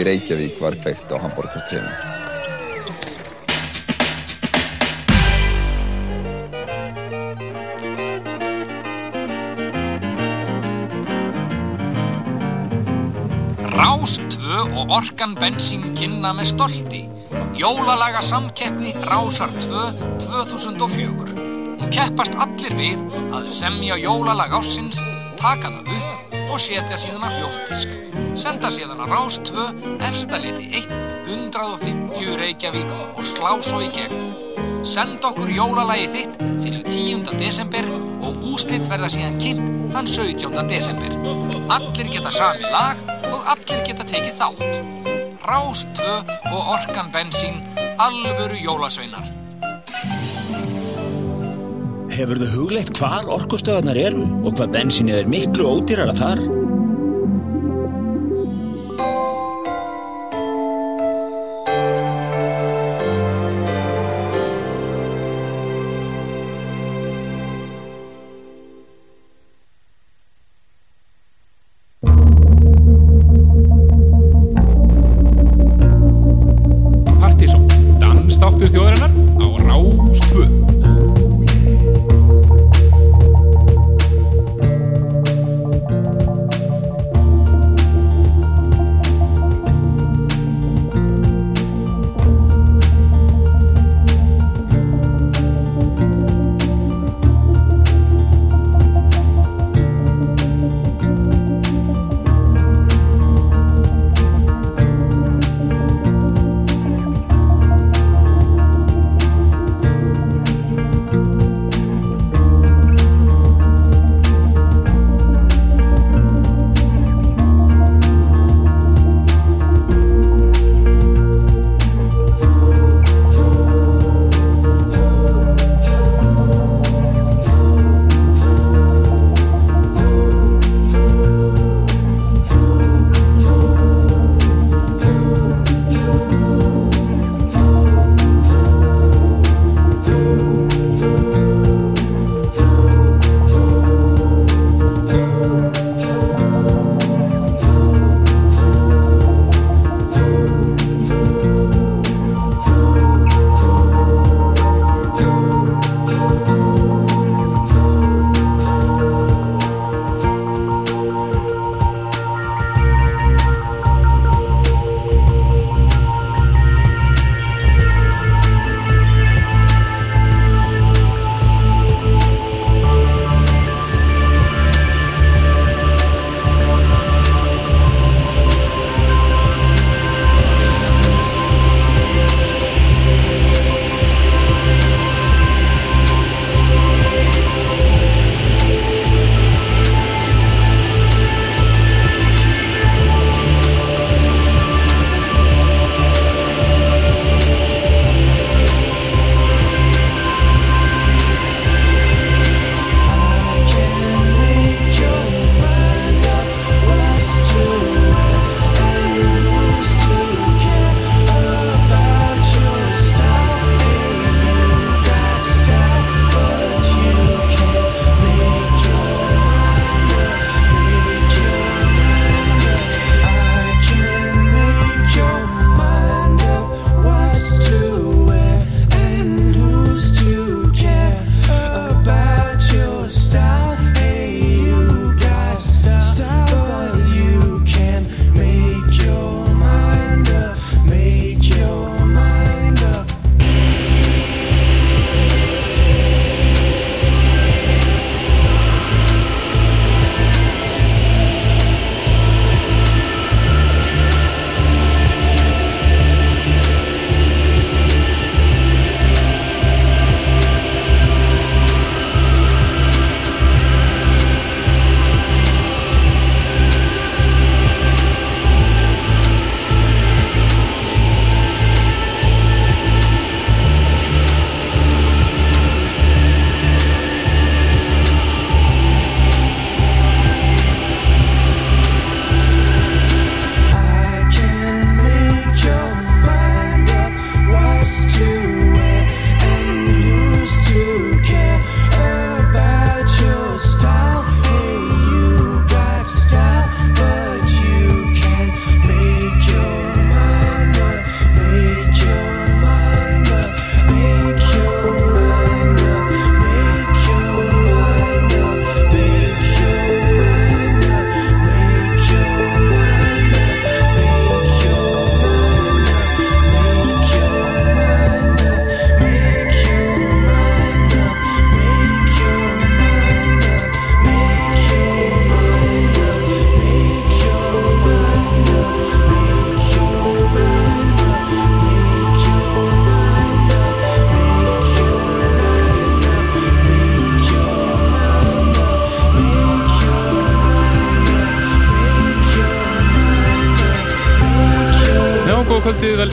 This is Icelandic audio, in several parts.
í Reykjavík var kveikt á Hamburgertrénu. Rás 2 og Orkan Bensín kynna með stolti. Jólalaga samkeppni Rásar 2 2004. Hún keppast allir við að semja jólalag ársins, taka það upp og setja síðan að hljómdisk. Senda síðan að Rás 2 efstaliti 1 150 Reykjavík og slá svo í gegn. Send okkur jólalagið þitt fyrir 10. desember og úslitt verða síðan kynnt þann 17. desember. Allir geta sami lag og allir geta tekið þátt. Rás 2 og Orkan Bensín, alvöru jólasveinar. Hefur þau hugleitt hvar orkustöðarnar eru og hvað bensinnið er miklu ódýrara þar?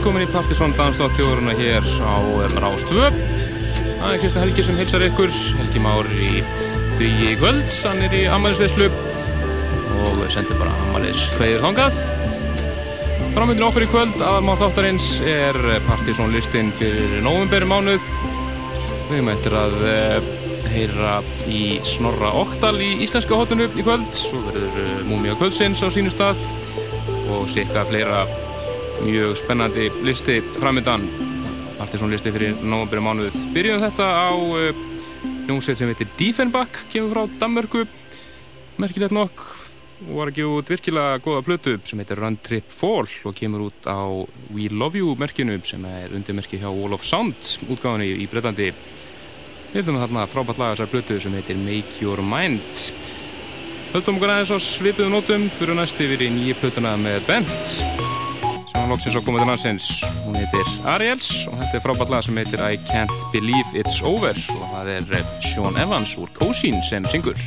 Velkomin í Partisón Danstáð þjóðuruna hér á Rástvö. Það er Krista Helgi sem heilsar ykkur, Helgi Már í frí í kvöld, hann er í Amalisveislu og sendur bara Amalis hverjir þangað. Framöndin okkur í kvöld, aðalmál þáttarins er Partisón listin fyrir november mánuð. Við eftir að eh, heyra í Snorra Oktal í Íslenska hotinu í kvöld, svo verður eh, Múmia Kvöldsins á sínu stað og sikka fleira mjög spennandi listi framöndan Partiðsson listi fyrir nógambyrju mánuð byrjum þetta á uh, hljómsveit sem heitir Diefenbach kemur frá Danmörku. Merkilegt nokk og var ekki út virkilega goða plötu sem heitir Run Trip Fall og kemur út á We Love You merkinu sem er undirmerki hjá Wall of Sound útgáðinni í Breitlandi við höfum þarna frábært laga þessar plötu sem heitir Make Your Mind. Höldum okkur aðeins á svipuðum nótum fyrir næst yfir í nýju plötuna með Bent sem loksins á til landsins. Hún heitir Ariels og þetta er frábært lag sem heitir I Can't Believe It's Over og það er eh, Sean Evans úr Cosin sem syngur.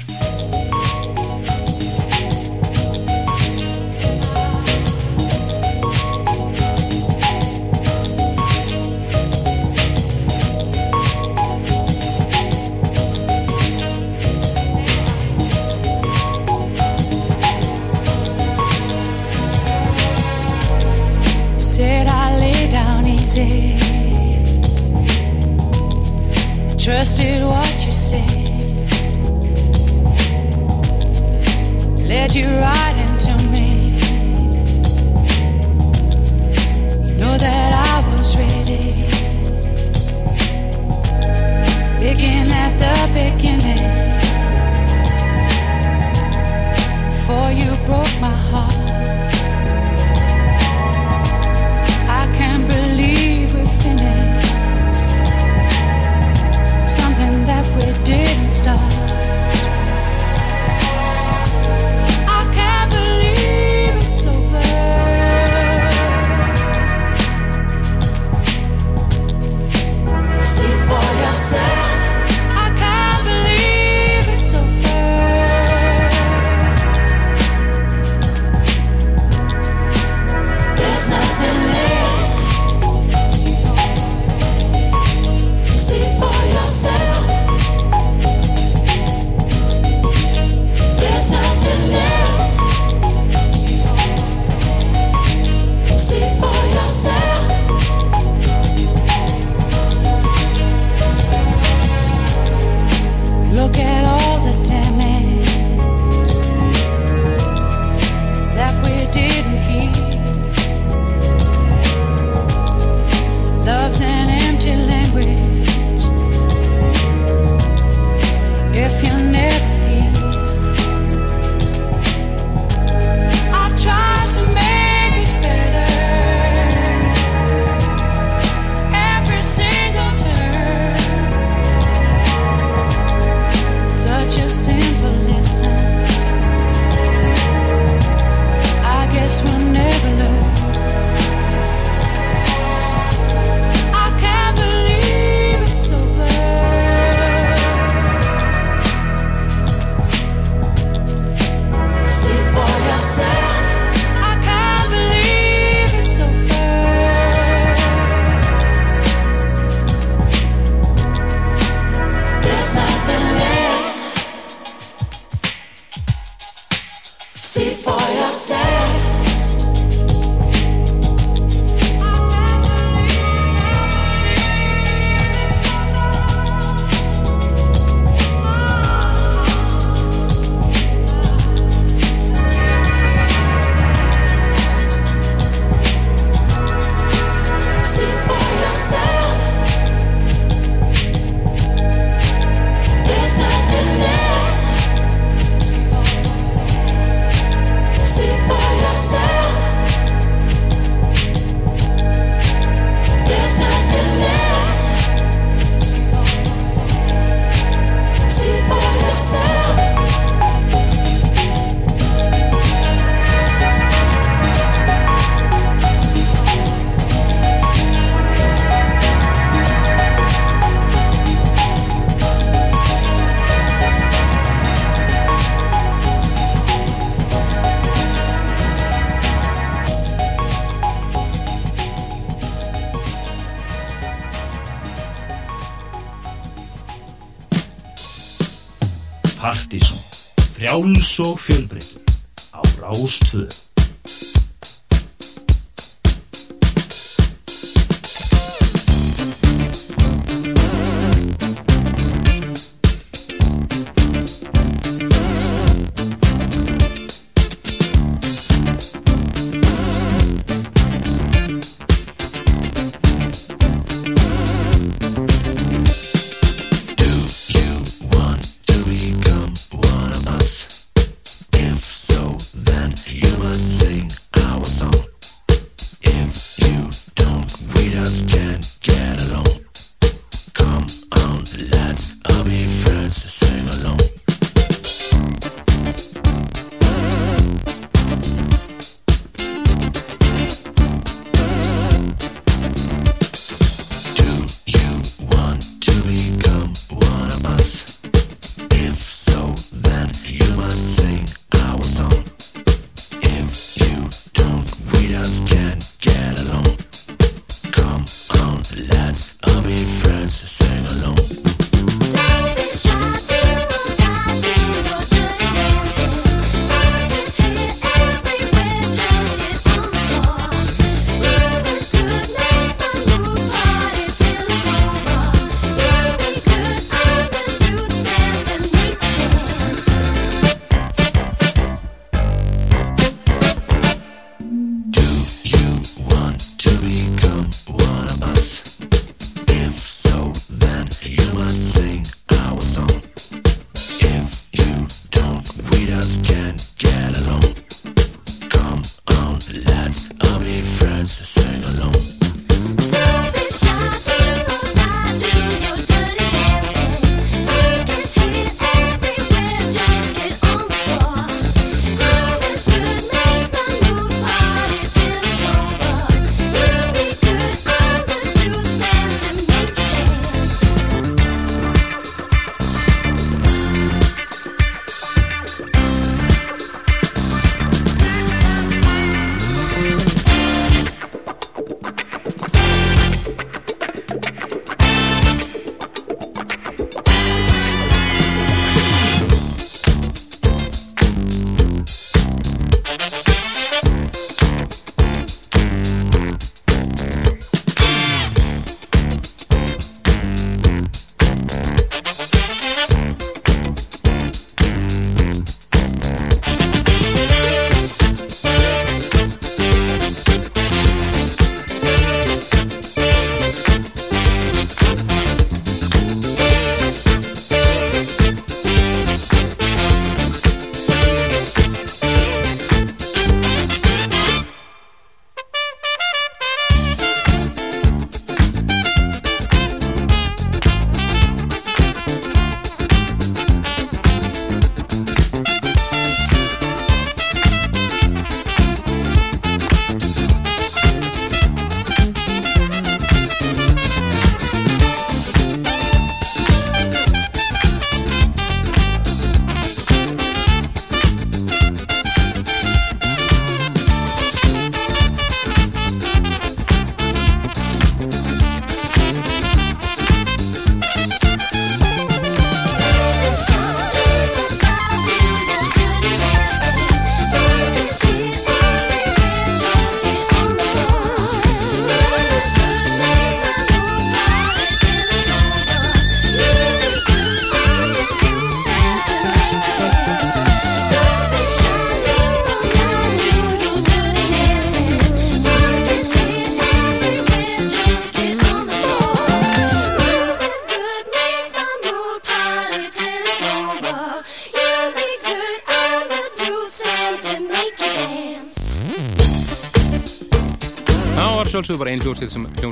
show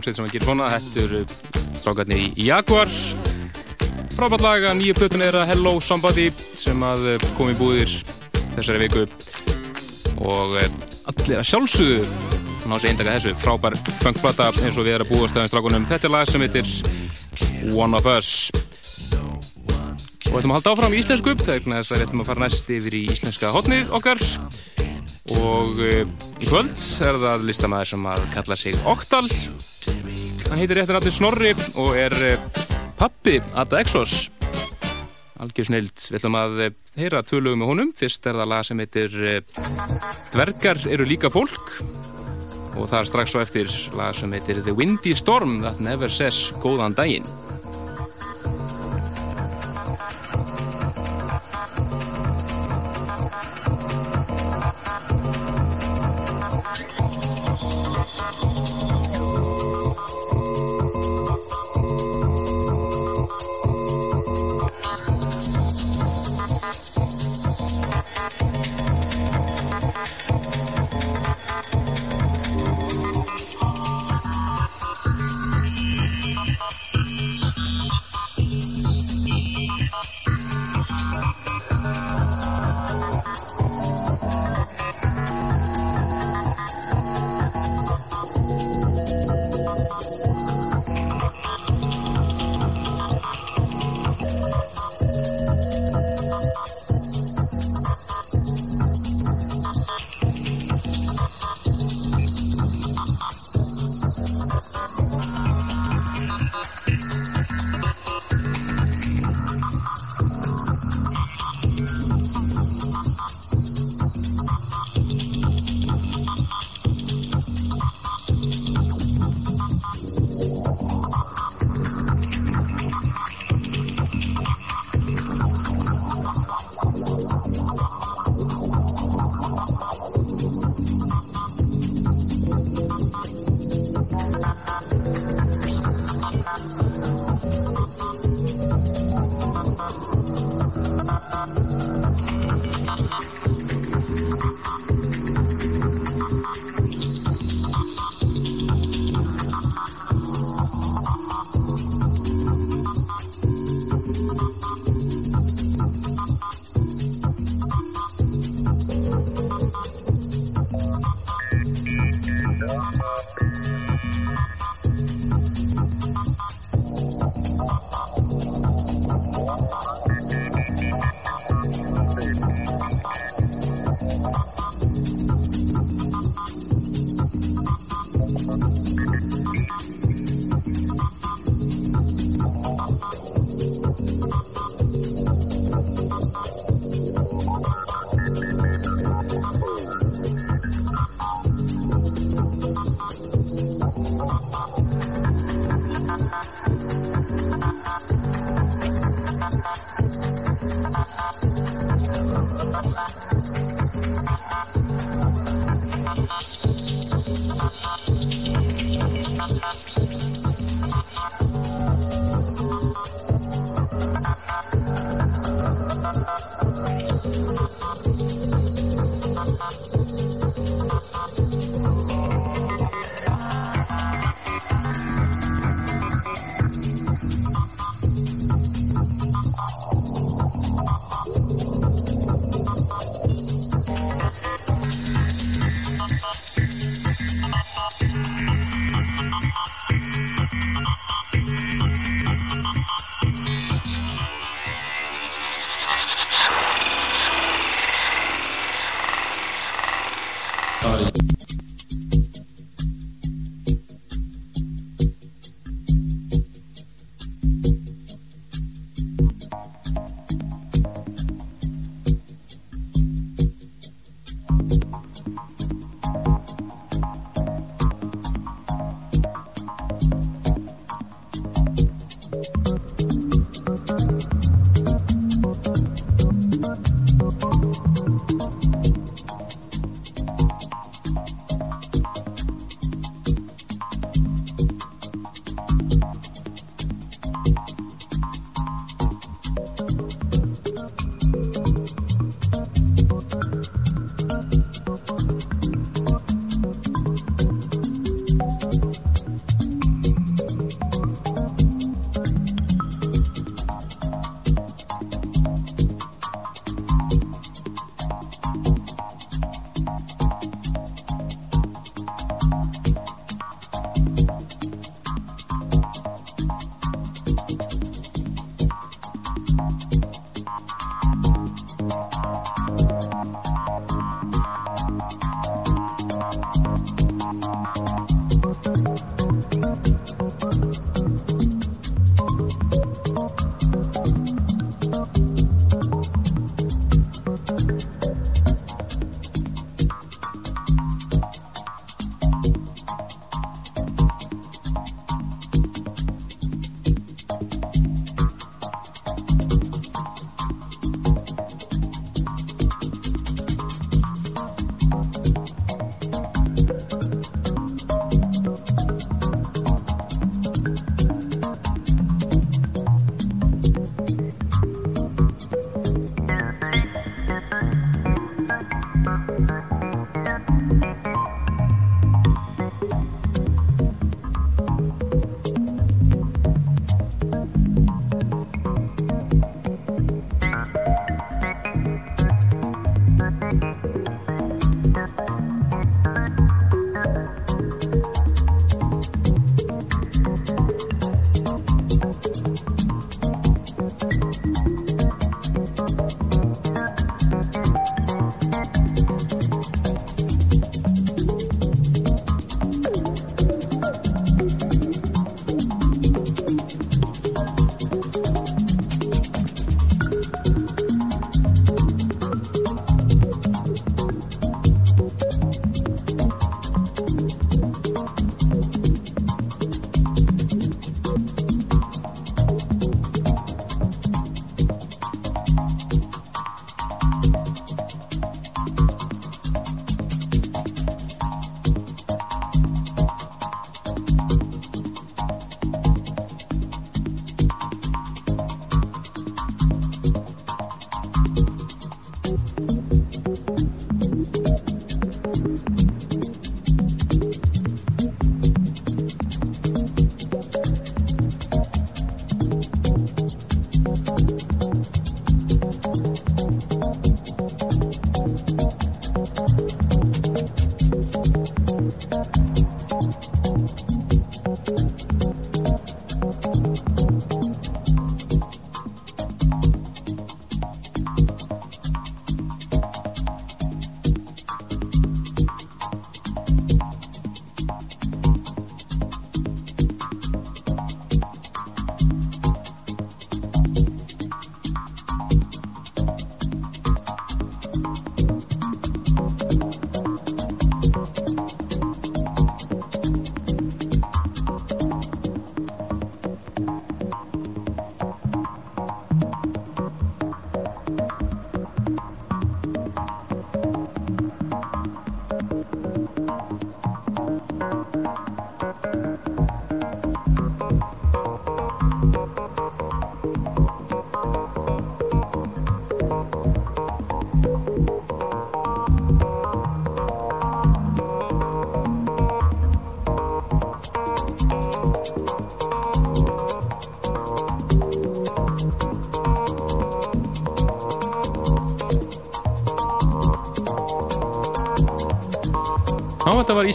hljómsveit sem, að gera svona. Þetta eru strákarnir í Jaguar. Frábært laga, nýju plötun er að Hello Somebody sem að eh, kom í búðir þessari viku. Og eh, allir að sjálfsögðu ná sér eindaka þessu, frábær funkplata eins og við erum að búast aðeins strákunum. Þetta er lag sem heitir One of Us. Og við ætlum að halda áfram í íslensku þegar þess að við ætlum að fara næst yfir í íslenska hotnið okkar. Og uh, í kvöld er það listamæður sem að kalla sig Oktal hann heitir réttin allir Snorri og er uh, pappi Adda Exos algjör snild. Við ætlum að eh, heyra tvö lögum með honum. Fyrst er það lag sem heitir eh, Dvergar eru líka fólk og það er strax svo eftir lag sem heitir The Windy Storm That Never Says Góðan daginn.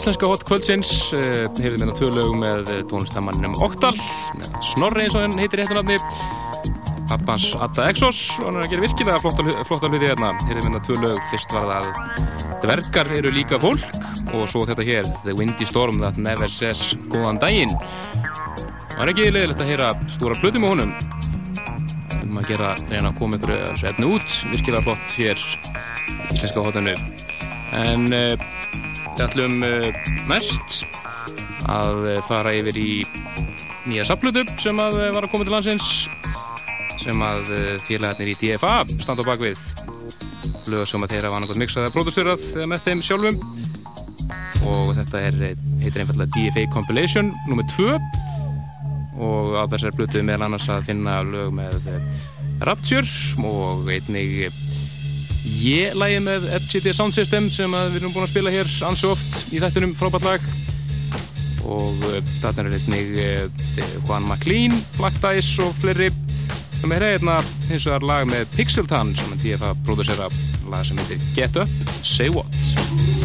Íslenska hot kvöldsins uh, Heyrðum hérna tvö lög með tónlistamanninum Oktal með Snorri eins og hann heitir réttu nafni. Pappans Atta Exos og hann er að gera virkilega flotta, flotta hluti hérna. Heyrðum hérna tvö lög, fyrst var það Dvergar eru líka fólk og svo þetta hér, The Windy Storm That Never Says Góðan daginn. Það er ekki leiðilegt að heyra stóra plöti með honum? Um að gera, reyna að koma ykkur efni út. Virkilega flott hér íslenska hotinu. En uh, við ætlum uh, mest að fara yfir í nýja saplutu sem að var að koma til landsins sem að félagarnir í DFA standa á bakvið lögur sem að þeirra var náttúrulega mixað að pródústurað með þeim sjálfum og þetta er, heitir einfallega DFA Compilation nr. 2 og á þessari blutu meðal annars að finna lög með Rapture og einnig ég-lægi með FGD Sound System sem við erum búin að spila hér ansi oft í þættunum frábært lag. Og þarna er einnig Juan MacLean, Black Dice og fleiri. Sem er hérna eins og það er lag með Pixeltan sem er DFA prodúsera lag sem heitir Get Up, Say What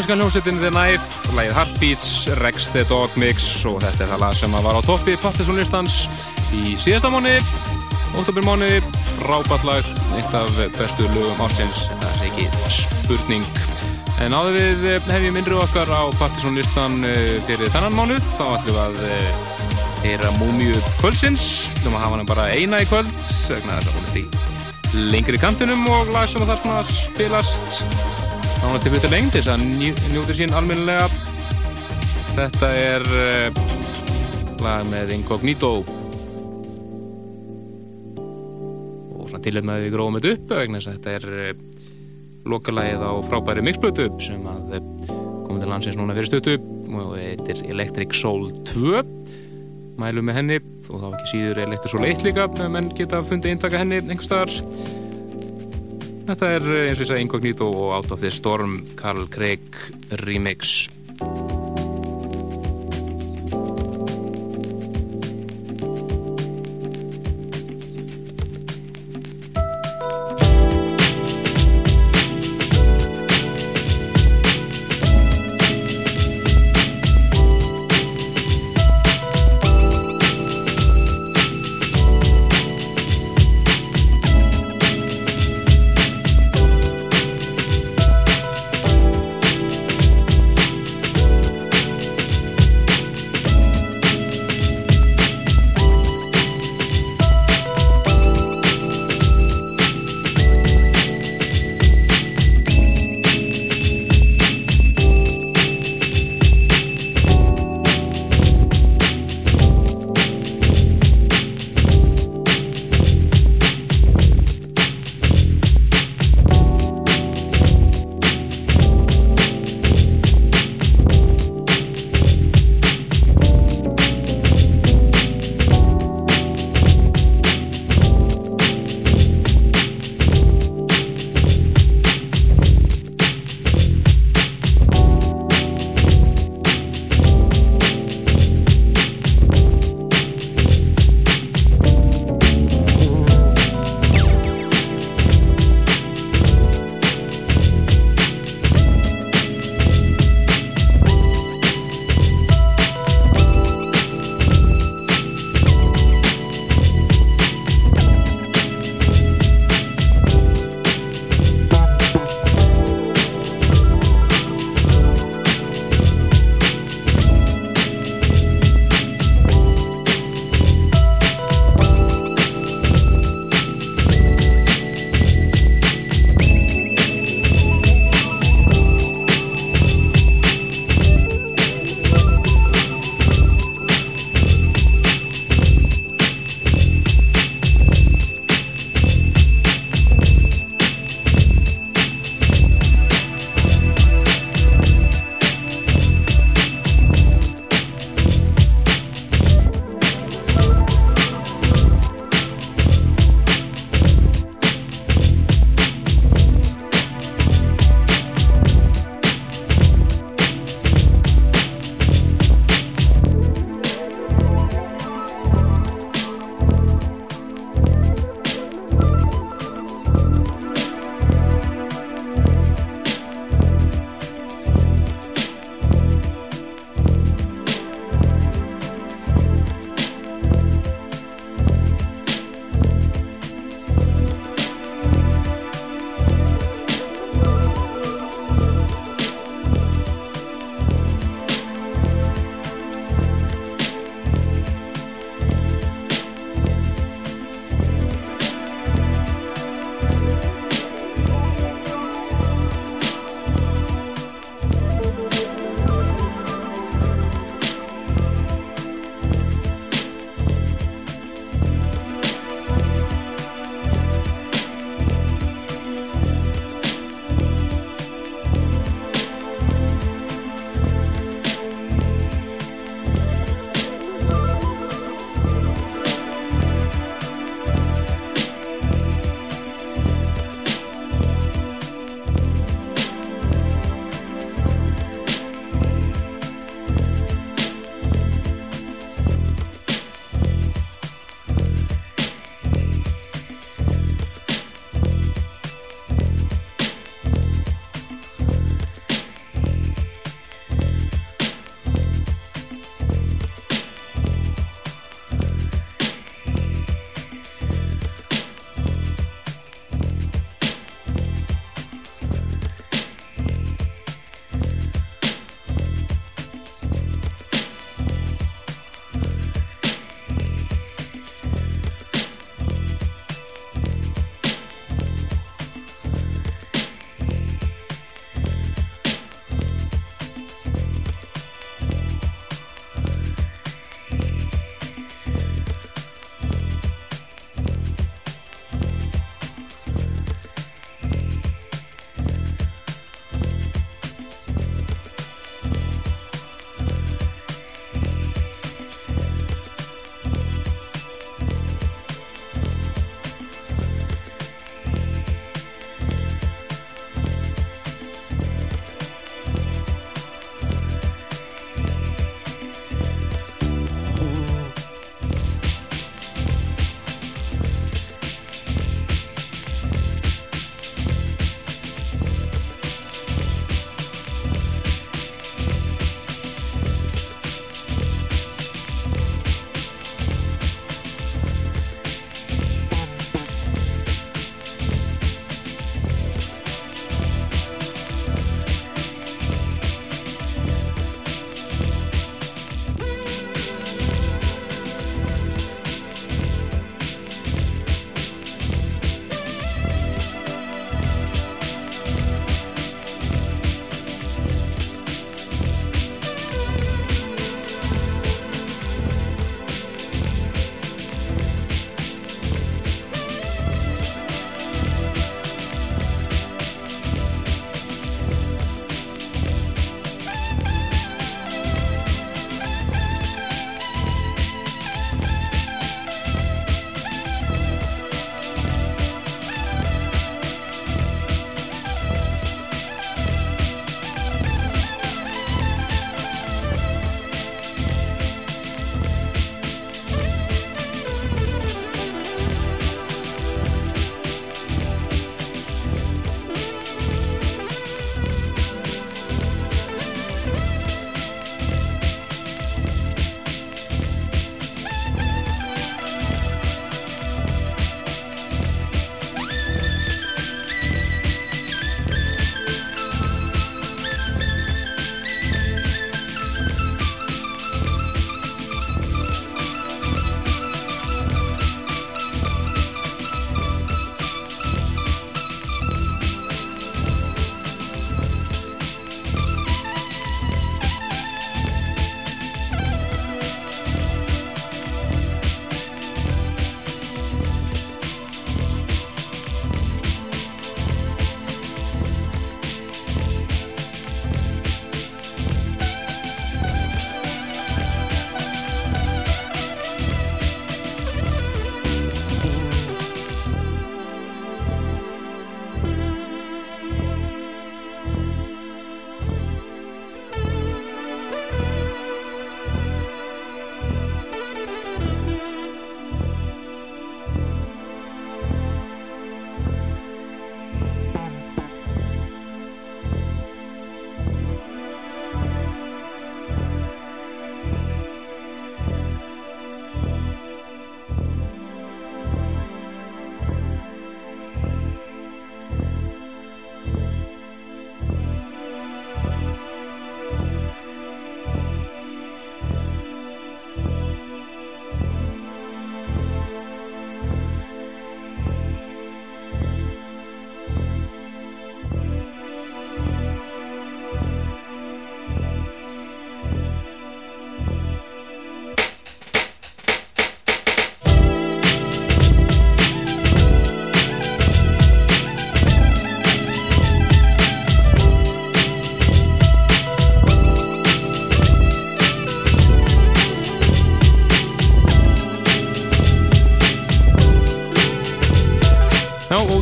sannska hljómsveitin The Knife, lagið Heartbeats, Rex the Dog Mix og þetta er það lag sem var á toppi Partisanlistans í síðasta oktober mánu, frábært lag, eitt af bestu lögum ásins, það er ekki spurning. En áður við eh, hefjum innrið okkar á Partisanlistan eh, fyrir þennan mánuð, þá ætlum við að eh, heyra múmiu kvöldsins, ætlum að hafa hana bara eina í kvöld, vegna þess að hún er í lengri kantinum og lag sem að það spilast náttúrulega til fyrir lengt þess að njóti sín almennilega. Þetta er uh, lag með Incognito. Og svona tilhefnaði við gróðum þetta upp vegna þess að þetta er uh, lokalagið á frábæri mixblötu sem að uh, komið til landsins núna fyrir stötu og þetta er Electric Soul 2 mælum með henni og þá ekki síður Electric Soul 1 líka menn geta fundið eintaka henni einhvers staðar Þetta er eh, eins og ég sagði Incognito og Out of the Storm Carl Craig remix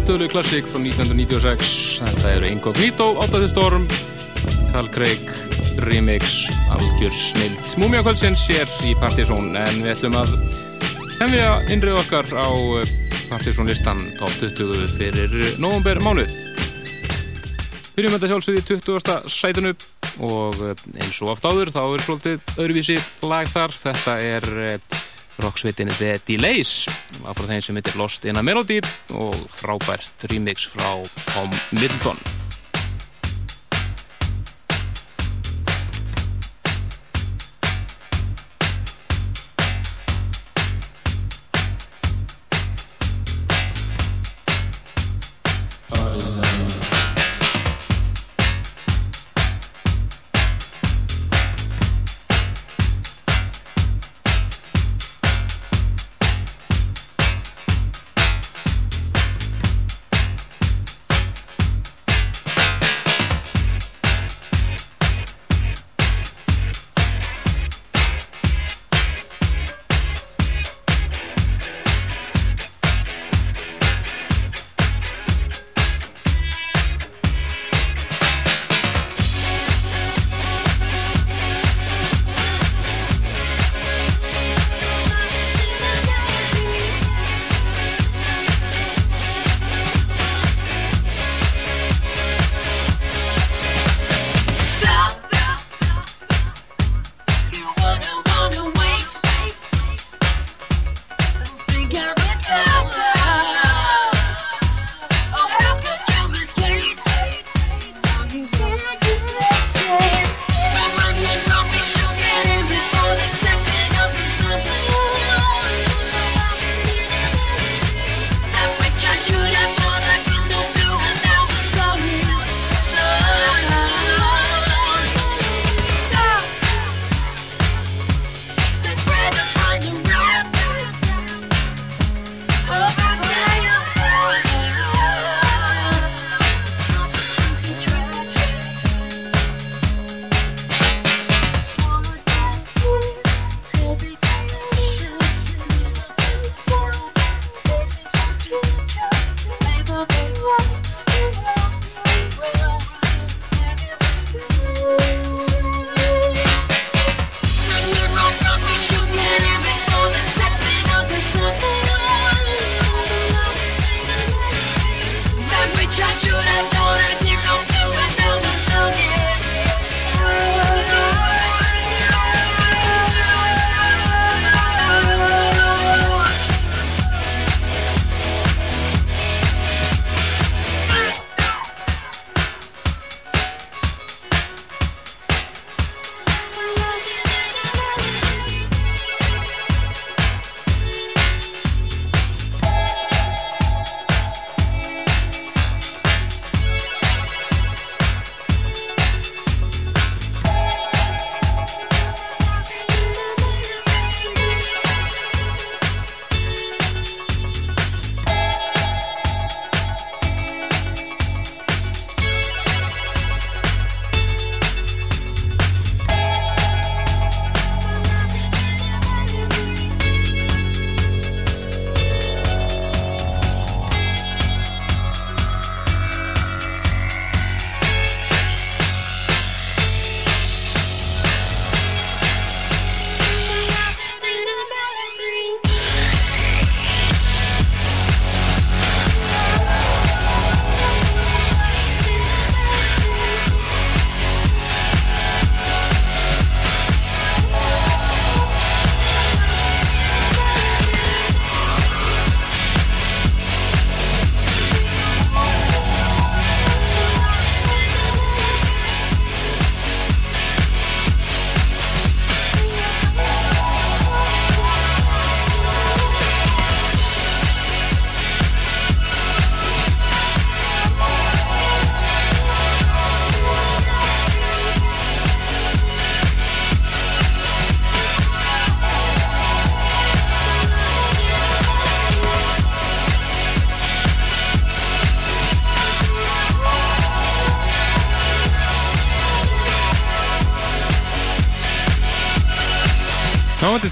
tölu klassík frá 1996 þetta eru Incognito, Áttaði Storm Carl Craig remix, algjör snild Múmiakvöldsins hér í Partizón. En við ætlum að hefja innrið okkar á Partizón listan top 20 fyrir november mánuð Byrjum þetta sjálfsögði í 20. sætinu og eh, eins og oft áður þá er svolítið öðruvísi lag þar. Þetta er eh, rocksveitinni The Delays af frá þeim sem heitir Lost in a Melody og frábært remix frá Tom Middleton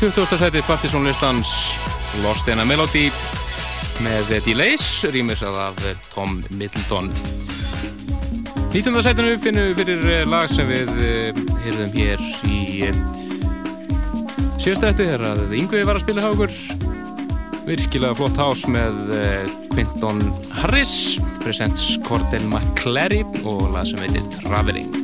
20. sæti Partizón listans Lost in a Melody með Delays, rýmisað af Tom Middleton. 19. sætinu finnum við fyrir eh, lag sem við eh, heyrðum hér í eh, síðasta eftir þegar að Yngvi var að spila hjá okkur. Virkilega flott hás með Quinton Harris, presents Cordell McClary og lag sem heitir Traveling.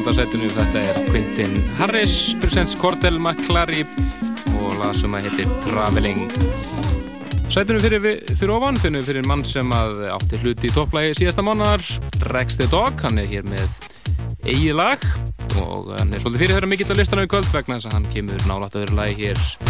Lag hér í 19. setinu. Þetta er Quintin Harris, presents Cordell McClary og lag sem að heitir Traveling. Sætunum fyrir, fyrir ofan finnum fyrir mann sem að átti hluti í topplægi síðasta mánar, Rex the Dog, hann er hér með eigið lag og hann er svolítið fyrir þeirra mikill að listan á í kvöld vegna þess að hann kemur nálægt að vera lagi hér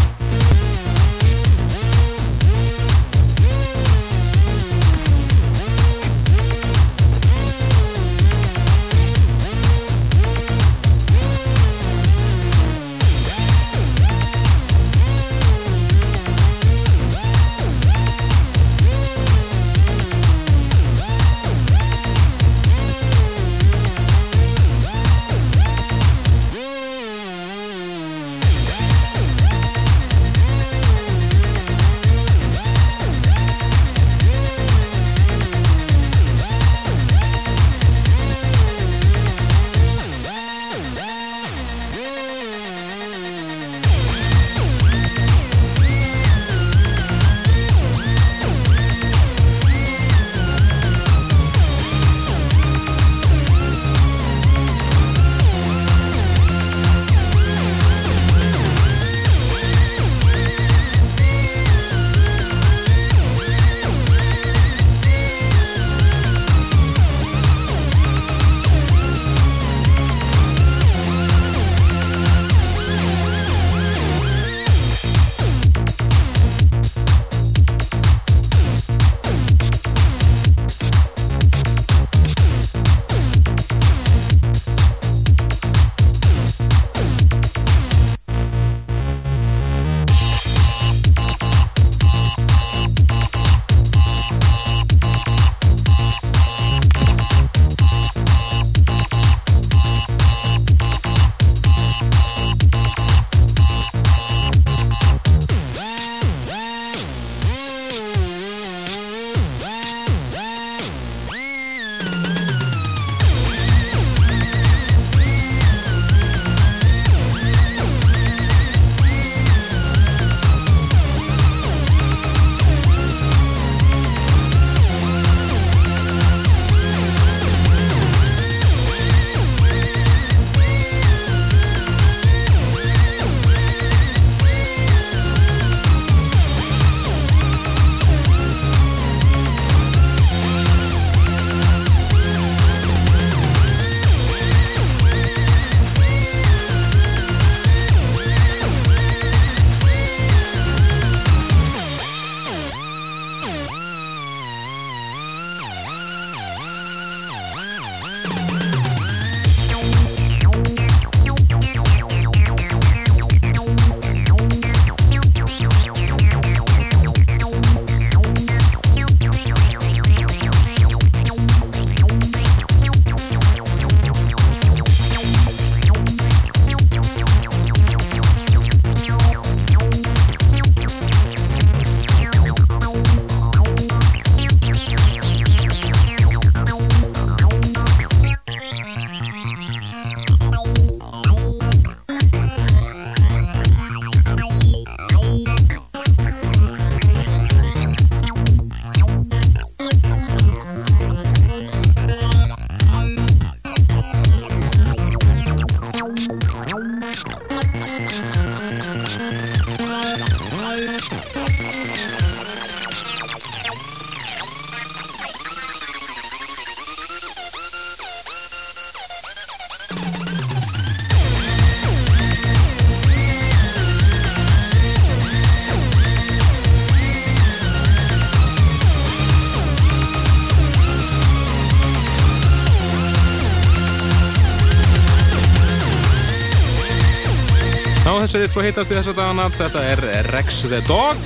Eitt svo heitast í þessa dagana. Þetta er Rex the Dog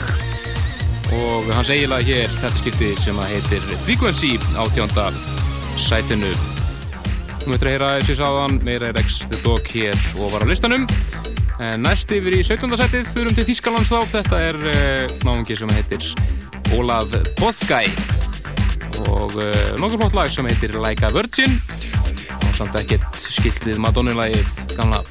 og hans eiginlega hér þetta skipti sem að heitir Frequency á tjónda sætinu. Nú veitur að heyra þessi sáðan, meira Rex the Dog hér og var á listanum. En næst yfir í 17. sætið, fyrum til Þýskalands þá. Þetta er uh, náungi sem heitir Olaf Pothskæ og uh, nokkur flott lag sem heitir Like a Virgin og samt ekkert skilt við Madonna-lagið gamla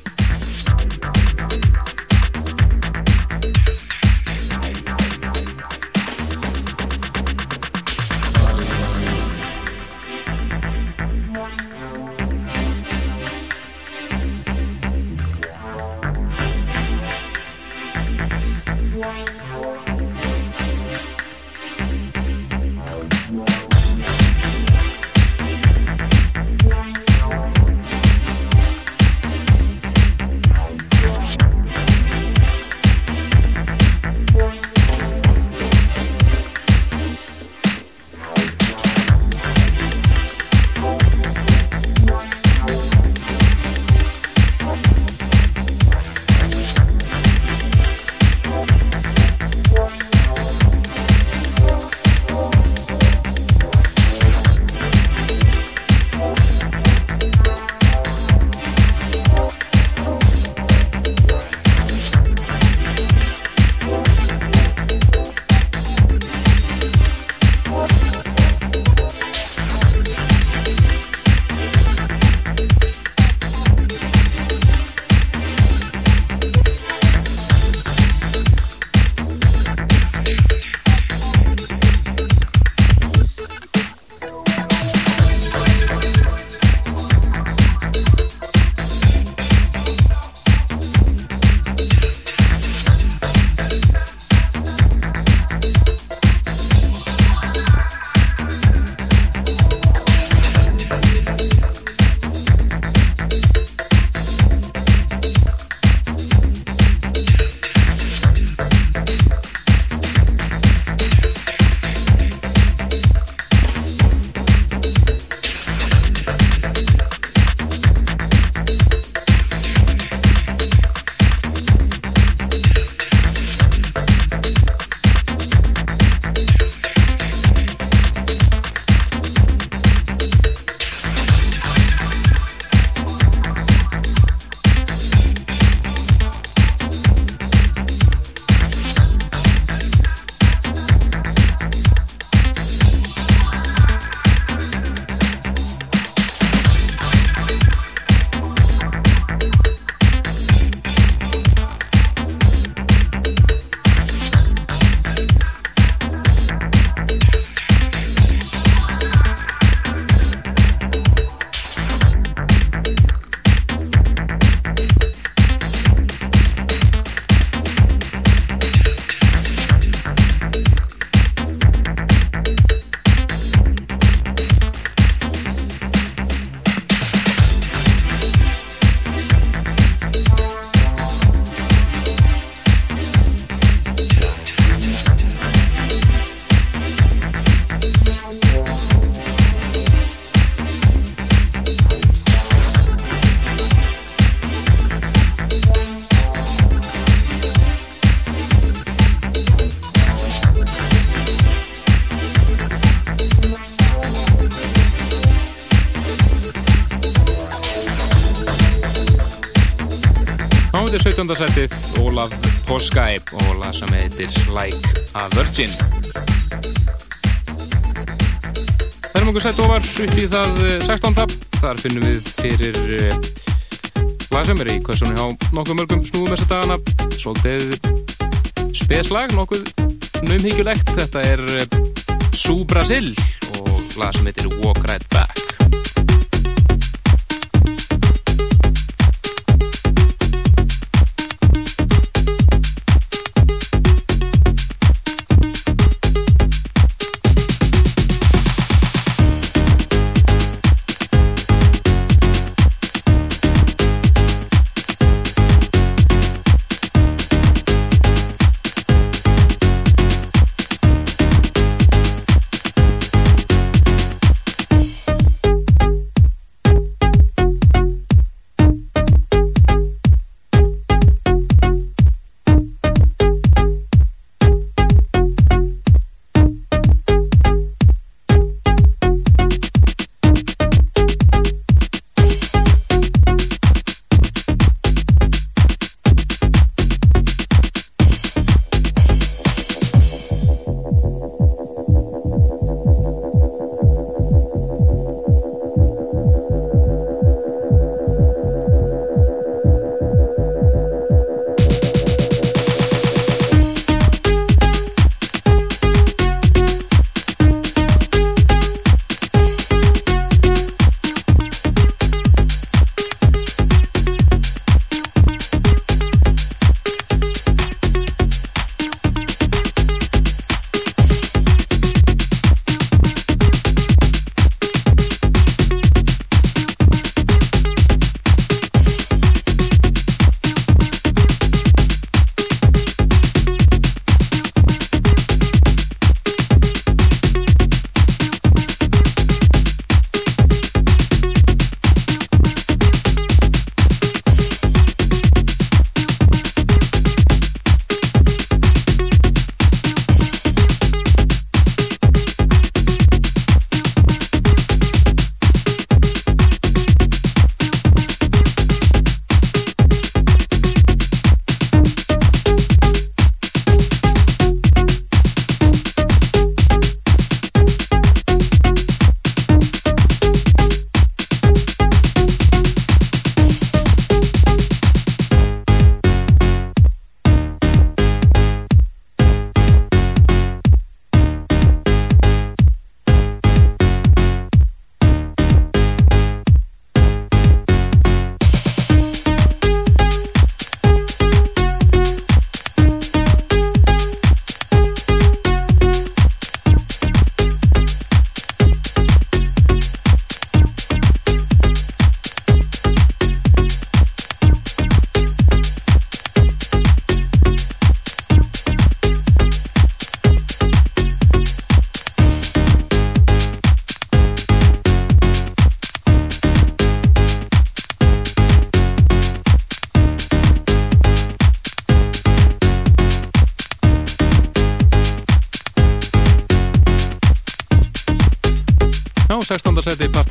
Náðið 17. setið Ólaf Poskæ og lag sem heitir Like a Virgin Það erum okkur sett ofar upp í það eh, 16. Þar finnum við fyrir eh, lag sem er í kvössunni á nokkuð mörgum snúðum þessa dagana svolítið speslag nokkuð naumhyggjulegt þetta er eh, Sú Brasil og lag sem heitir Walk Right Back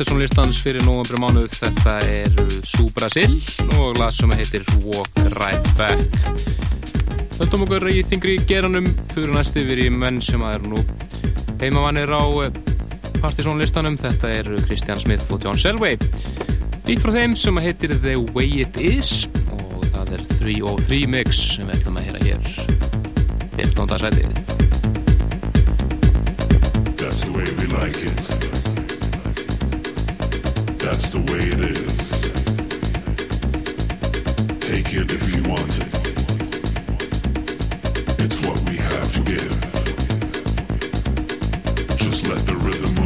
Partisan listans fyrir novembri mánuð þetta er Sú Brasil og lag sem heitir Walk Right Back. Höldum okkur í þingri geranum fyrir næst yfir í menn sem að er nú heimavannir á Partisan listanum. Þetta er Christian Smith og John Selway. Nýtt frá þeim sem heitir The Way It Is og það er 303 mix sem við ætlum að heyra hér. 15. setið That's the way we like it. That's the way it is. Take it if you want it. It's what we have to give. Just let the rhythm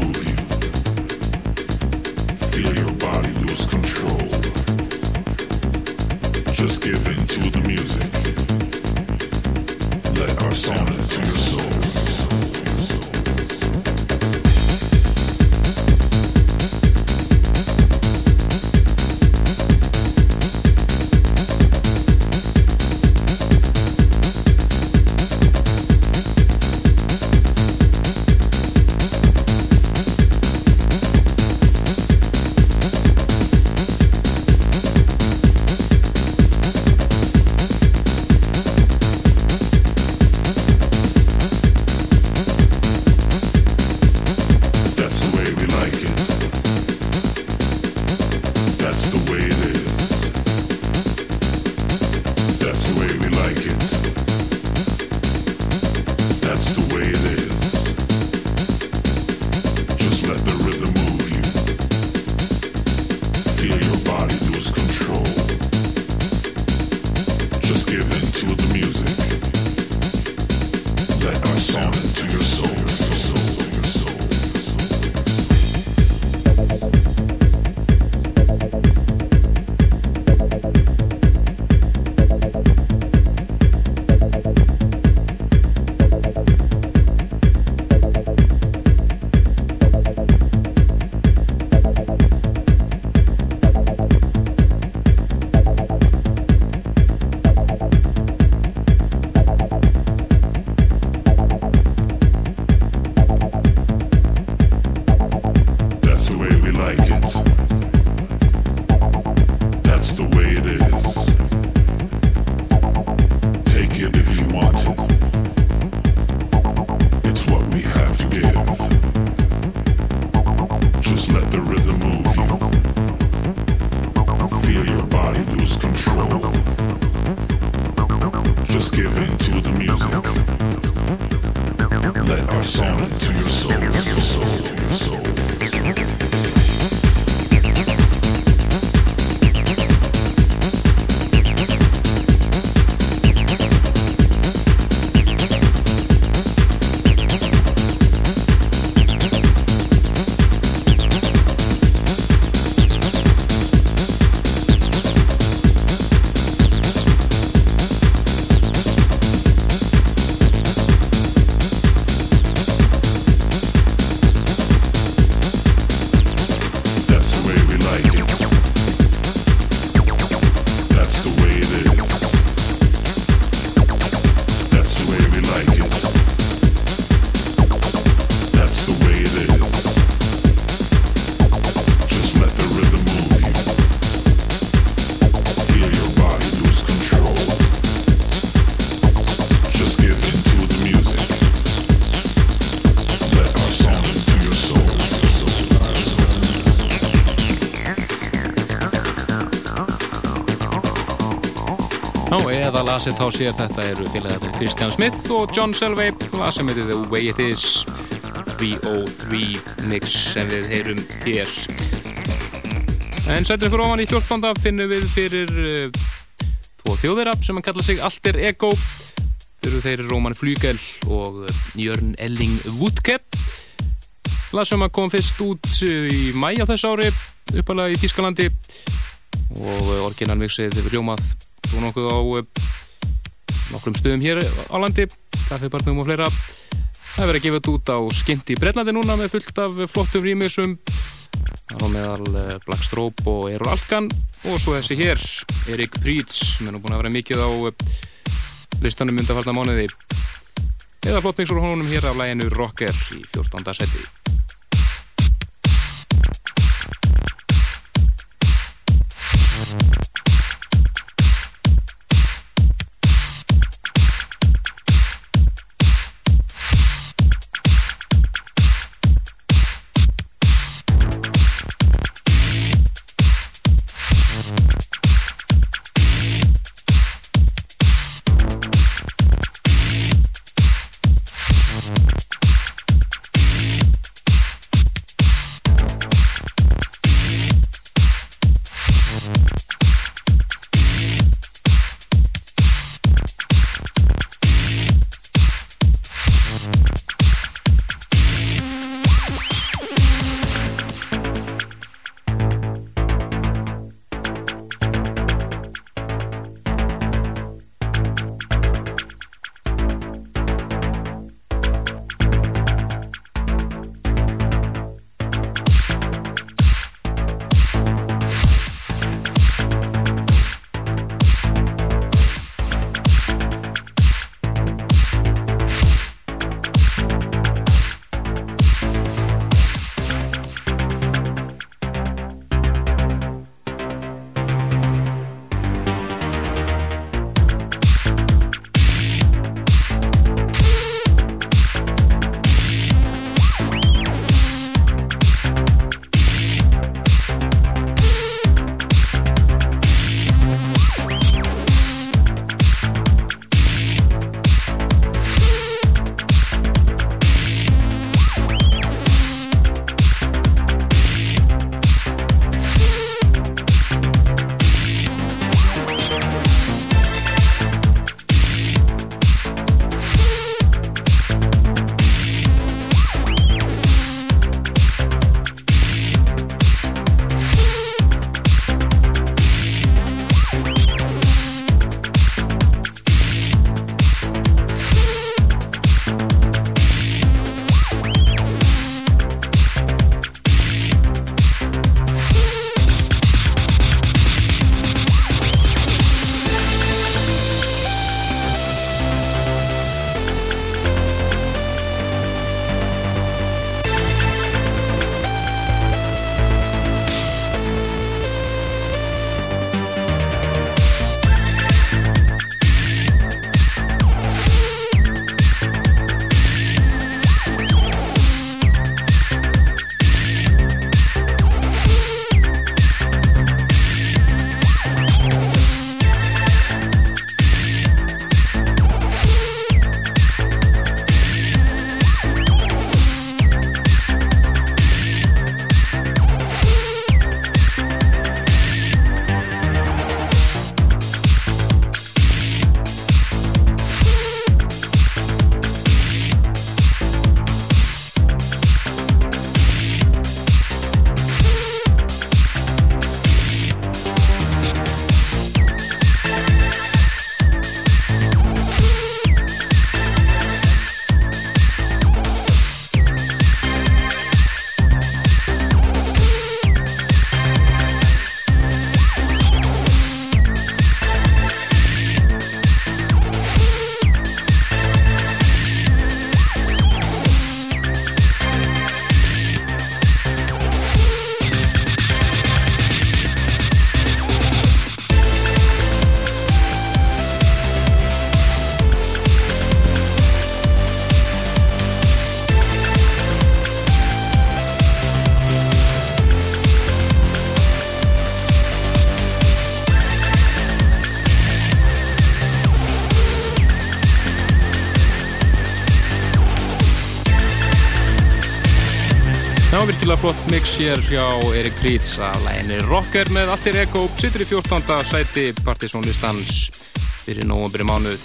lasið þá sér þetta eru félagarnir Christian Smith og John Selvey sem heitir The Way It Is. 303 mix sem við heyrum hér. En sættum fyrir ofan í 14. finnum við fyrir uh, tvo þjóðirab sem að kalla sig Alter Ego. Þeir eru þeir Róman Flügel og uh, Jörn Elling Woodkepp lag sem kom fyrst út uh, í mæ á þess ári uppalega í Þískalandi og orginalmixið hefur hljómað og nokkuð á nokkrum stöðum hér á landi kaffibarnum og fleira. Það er verið að gefa þetta út á skint í Breitlandi núna með fullt af flottum rýmisum. Það var meðal uh, Black Strobe og Errol Alkan. Og svo þessi hér Erik Prýts sem er búin að vera mikið á uh, listanum undanfaldna mánuði. Eða flott mixur honum hér af læginu Rocker í 14. seti virkilega flott mix hér hjá Erik Fríðs að læni rocker með allir ekko sittur í 14. sæti partysónlistans fyrir nógumbyrju mánuð.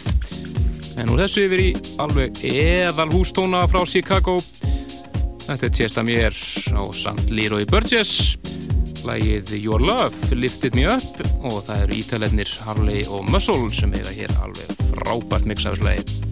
En úr þessu yfir í alveg eðal hústóna frá Chicago. Þetta er tjesta mér á samt Leroy Burgess. Lægið Your Love Lifted Me Up og það eru ítalennir Harley og Muscle sem eiga hér alveg frábært mix af þessu lægi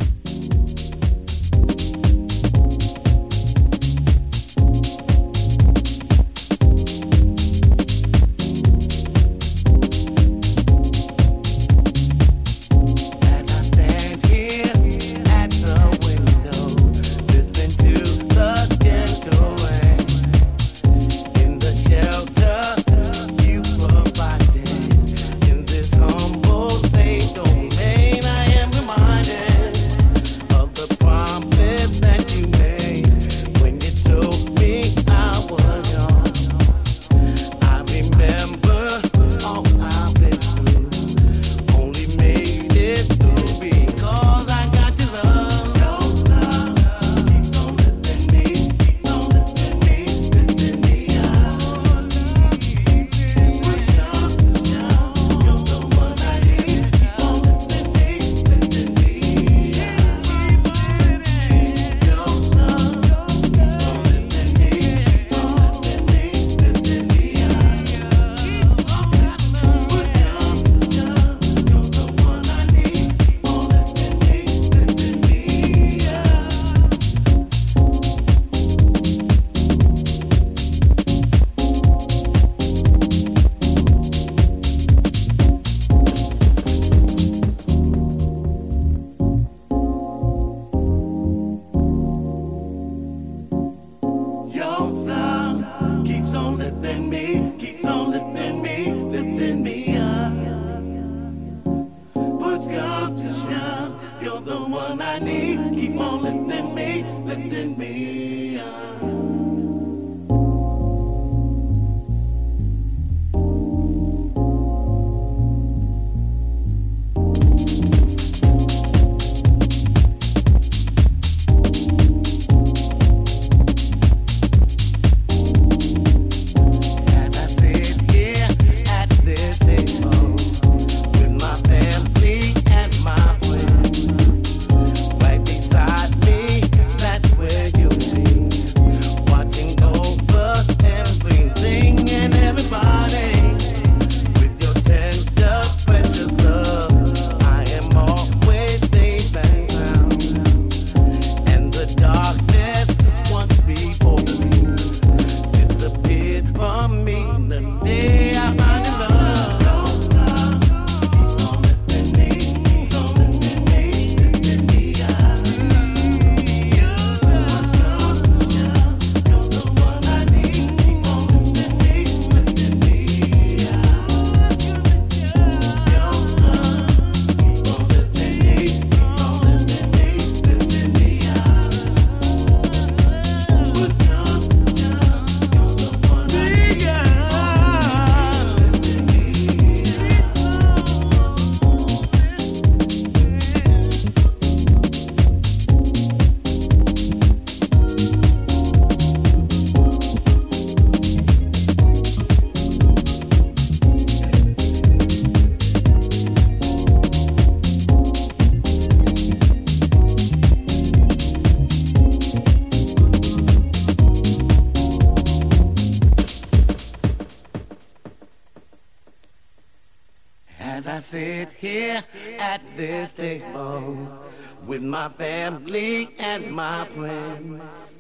family and my friends.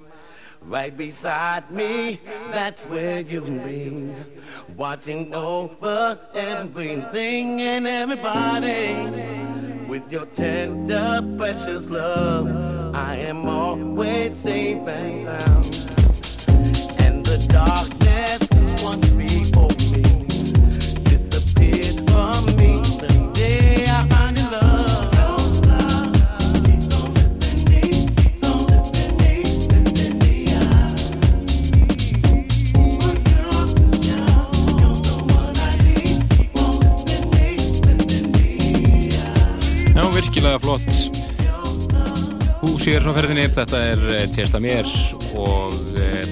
Right beside me, that's where you've been. Watching over everything and everybody. With your tender, precious love, I am always safe and sound. hér frá ferðinni, þetta er eh, Testa mér og eh,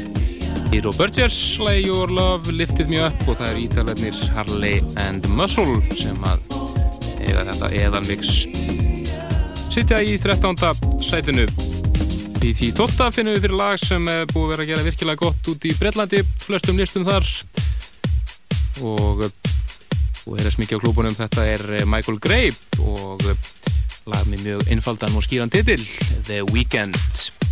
Hero Burgers Slay Your Love, Liftið mjög upp og það er ítalennir Harley and Muscle sem að eða þetta eðan viks sitja í 13. sætinu í því 12. finnum við fyrir lag sem er búið að vera að gera virkilega gott út í Breitlandi, flestum listum þar og eh, og hér er smikið á klúbunum, þetta er Michael Grape og lag með mjög einfaldan og skýran titil The Weeknd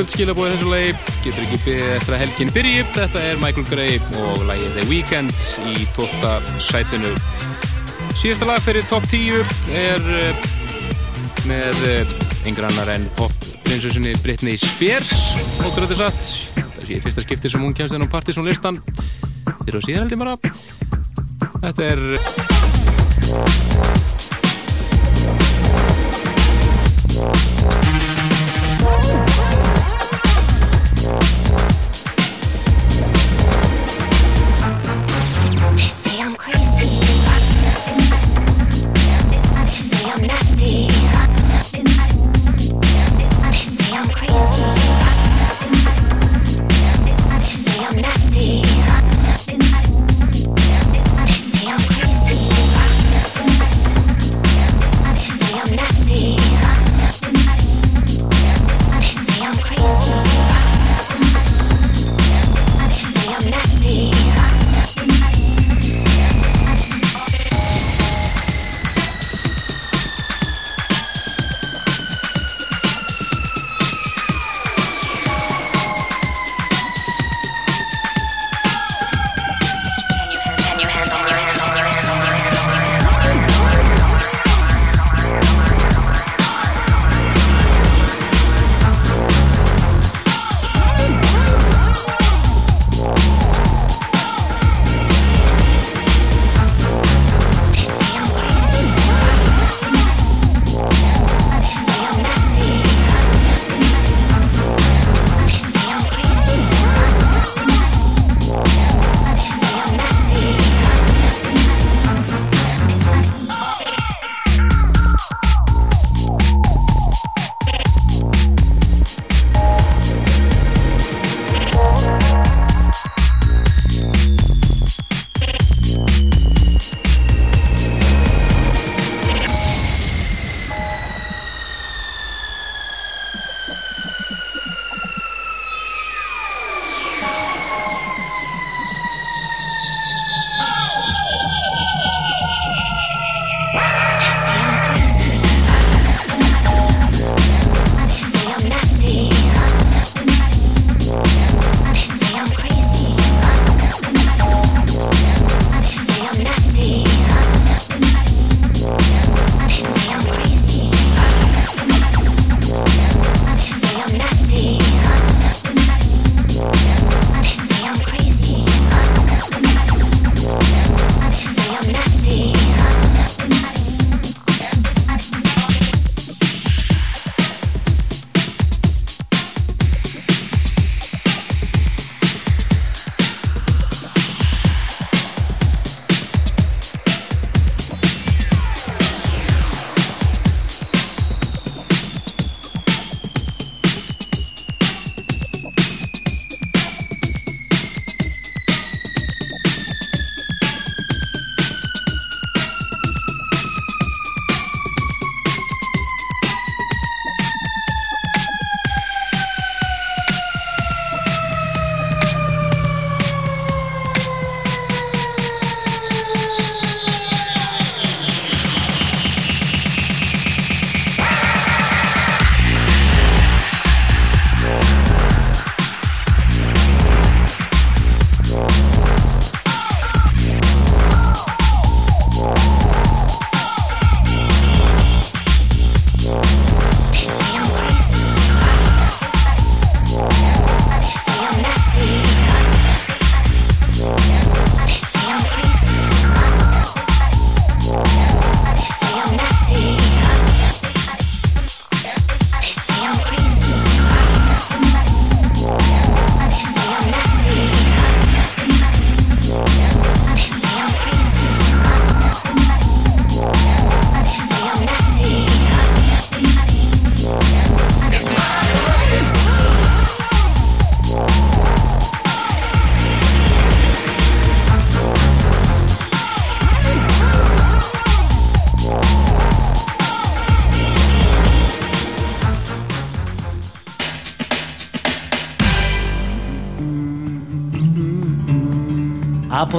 fullt skilabóð þessu lagi, getur ekki byggðið eftir að helginn byrji. Þetta er Michael Gray og lagið The Weeknd í 12. sætinu. Síðasta lag fyrir top 10 er eh, með eh, einhver annar en popprinsessunni Brittany Spears, ótrúið þetta satt. Það sé fyrsta skiptið sem hún kemst inn á partysónlistan fyrir á síðan held ég bara. Þetta er...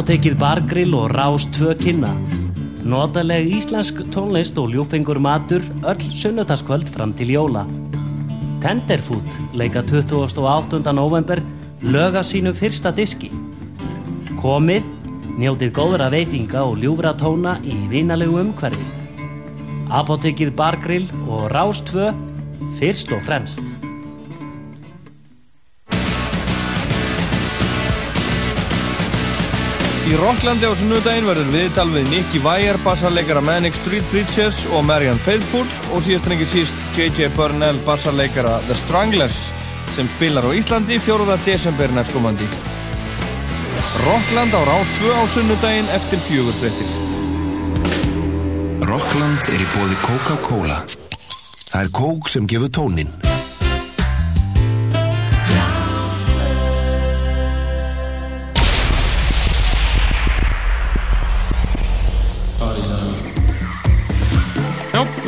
diskotekið bargrill og rást tvö kynna. Notaleg íslensk tónlist og ljúfengur matur öll sunnutaskvöld fram til jóla. Tenderfoot leika 28. november löga sínu fyrsta diski. Komið, njótið góðra veitinga og ljúfra tóna í vinalegu umhverfi. Apotekið bargrill og rást tvö fyrst og fremst. Í Rocklandi á sunnudaginn verður viðtal við Nicky Wire, bassarleikara Manic Street Preachers og Marian Faithfull og síðast en ekki síst J.J. Burnell, bassarleikara The Stranglers sem spilar á Íslandi 4. desember næstkomandi. Rockland á Rás 2 á sunnudaginn eftir fjögurfrettir. Rockland er í bóði Coca-Cola. Það er kók sem gefur tónin.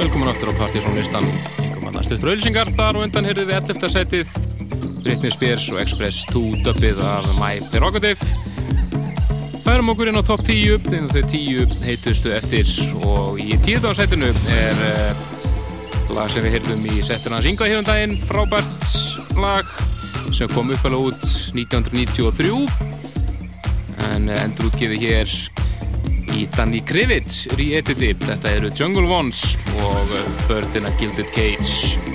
Velkomin aftur á Partizónlistan Engum annað stuttur auðlýsingar Þar og undan heyrðum við 11. setið. Britney Spears og Express 2 dubbið af My Prerogative. Færum okkur inn á top 10 þegar þau 10 heitustu eftir. Og í 10. setinu er uh, lag sem við heyrðum í setinu hans Inga hefum daginn. Frábært lag sem kom uppalega út 1993 en uh, endur útgefið hér í Danny Krivit re-editi. Þetta eru Jungle Ones og uh, Bird in a Gilded Cage.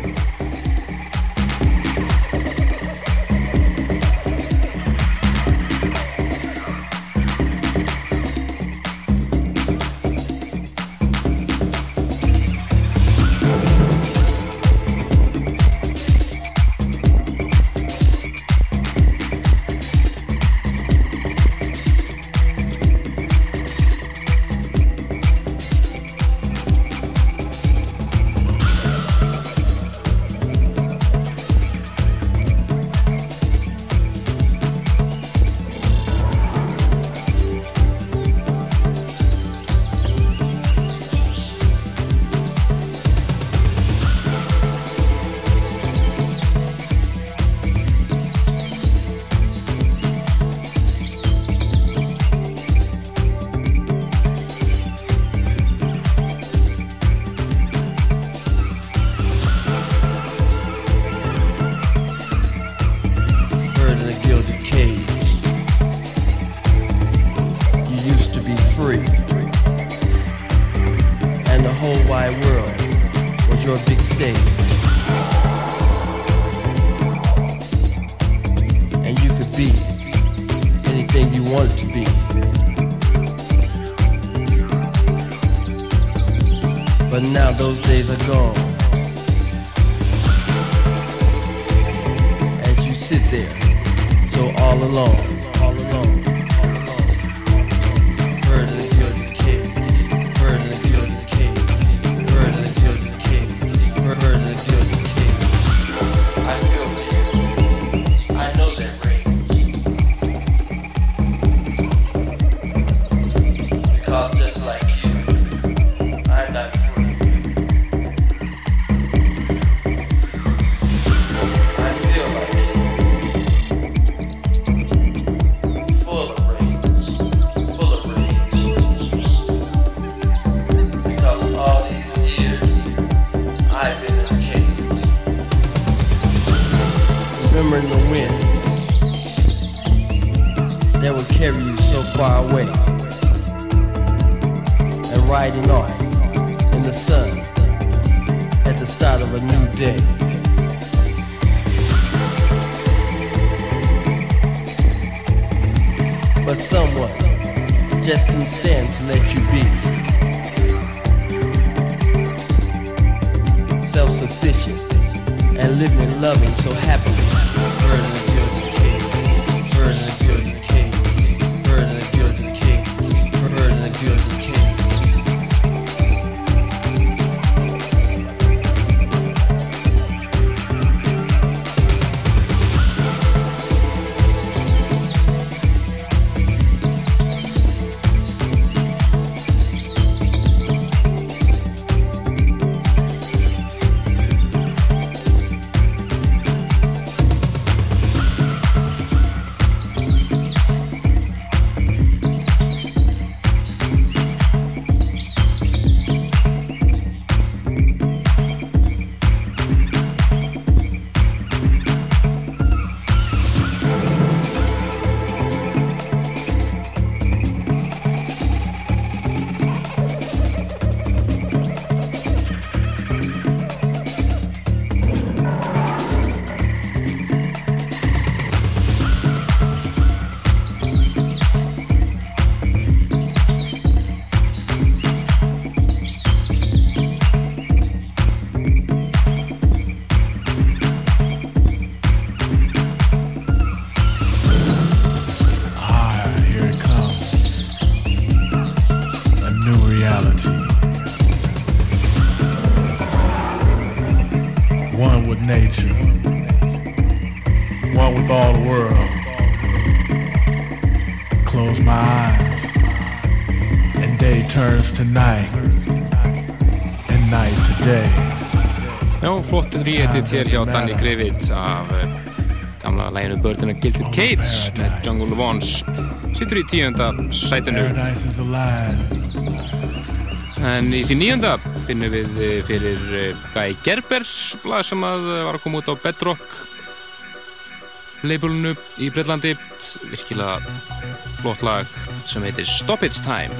Ríetitt hér hjá Danny Krivit af eh, gamla læginu Birdina Gilded Cage með Jungle Vons sittur í tíunda sætinu. En í því níunda finnum við eh, fyrir eh, Guy Gerber lag sem að var að koma út á Bedrock labelinu í Breitlandi virkilega flott lag sem heitir Stop It's Time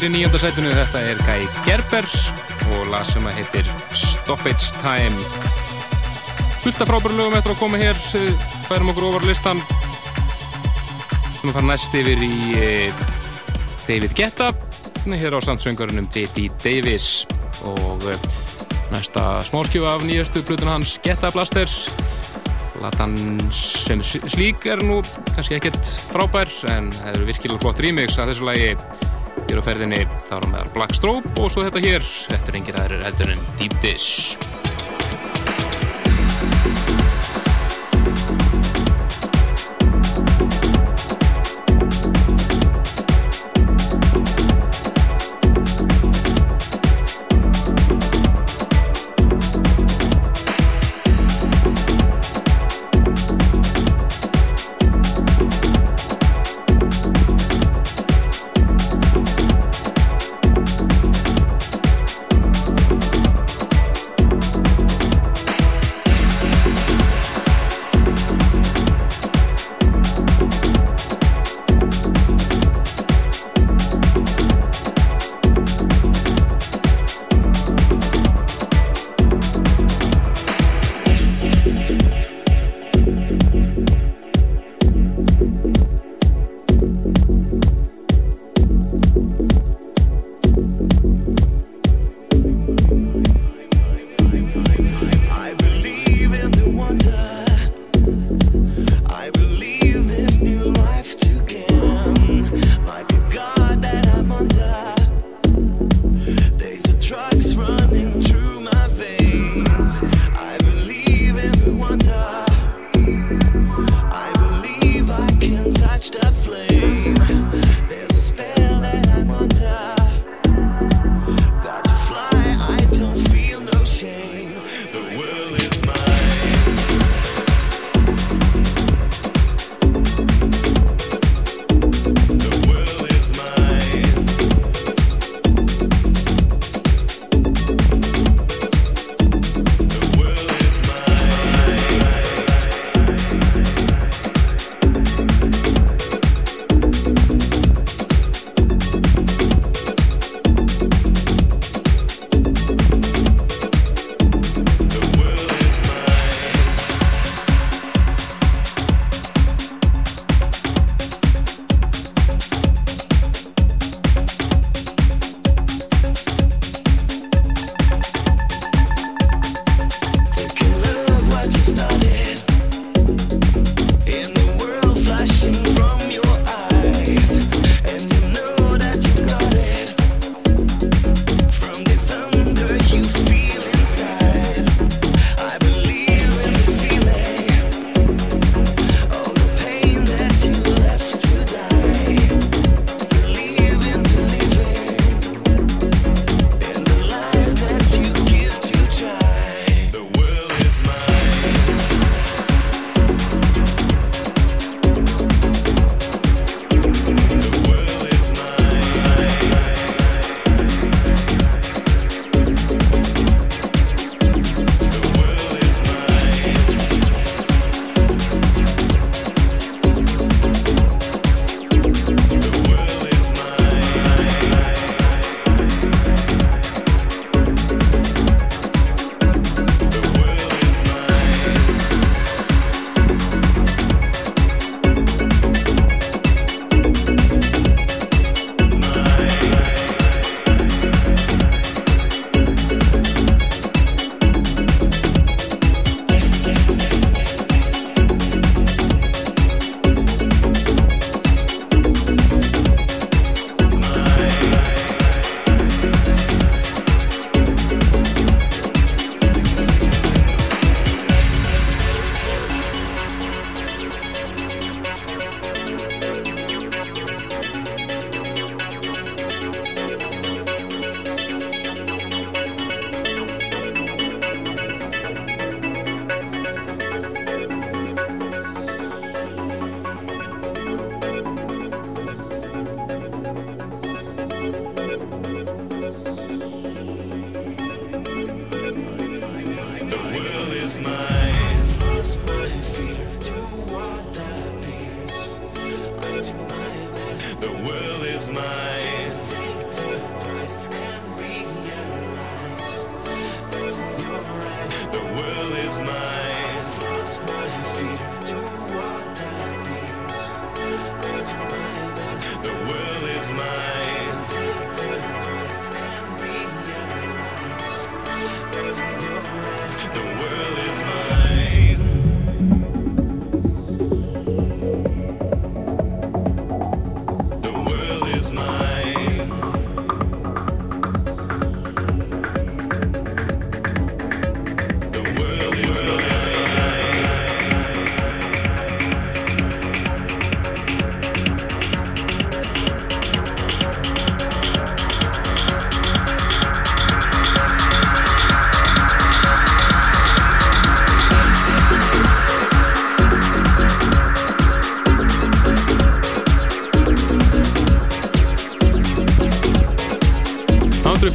virkilega flott lag hér í nýjönda sætunu. Þetta er Guy Gerber og lag sem að heitir Stoppage Time. Fullt af frábæru lögum eftir að koma hér, eh, færum okkur ofar listan. Við fara næst yfir í eh, David Guetta, hér á sandsöngurunum J.D. Davis og eh, næsta smáskjöfa af nýjastu plötuna hans Guetta Blaster. Platan sem slík er nú kannski ekkert frábær en það eru virkilega flott remix af þessu lagi hér á ferðinni þá erum við Black Strobe og svo þetta hér. Þetta er engir aðrir heldur en Deep Dish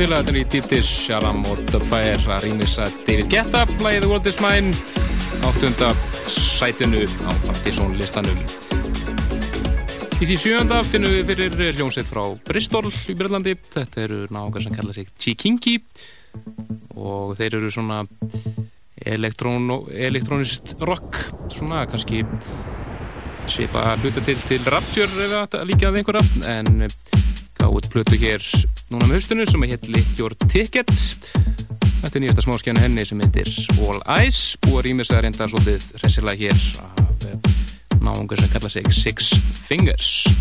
Náttúrufélagarnir í Deep Dish, Sharam og Dubfire að rýmisa David Guetta, lagið The World Is Mine, áttunda sætinu á Partizón listanum. Í því sjönda finnum við fyrir hljómsveit frá Bristol í Breitlandi. Þetta eru náðungar sem kalla sig Chikingi og þeir eru svona elektrón, elektrónist rock, svona kannski svipa hluta til til Rapture það líka að einhverja, en gáðið plötu hér núna með haustunum sem heit Your Ticket. Þetta er nýjasta smáskjana henni sem heitir All Eyes og rýmis að reynda svolítið hressilega hér af náungur sem kalla sig Six Fingers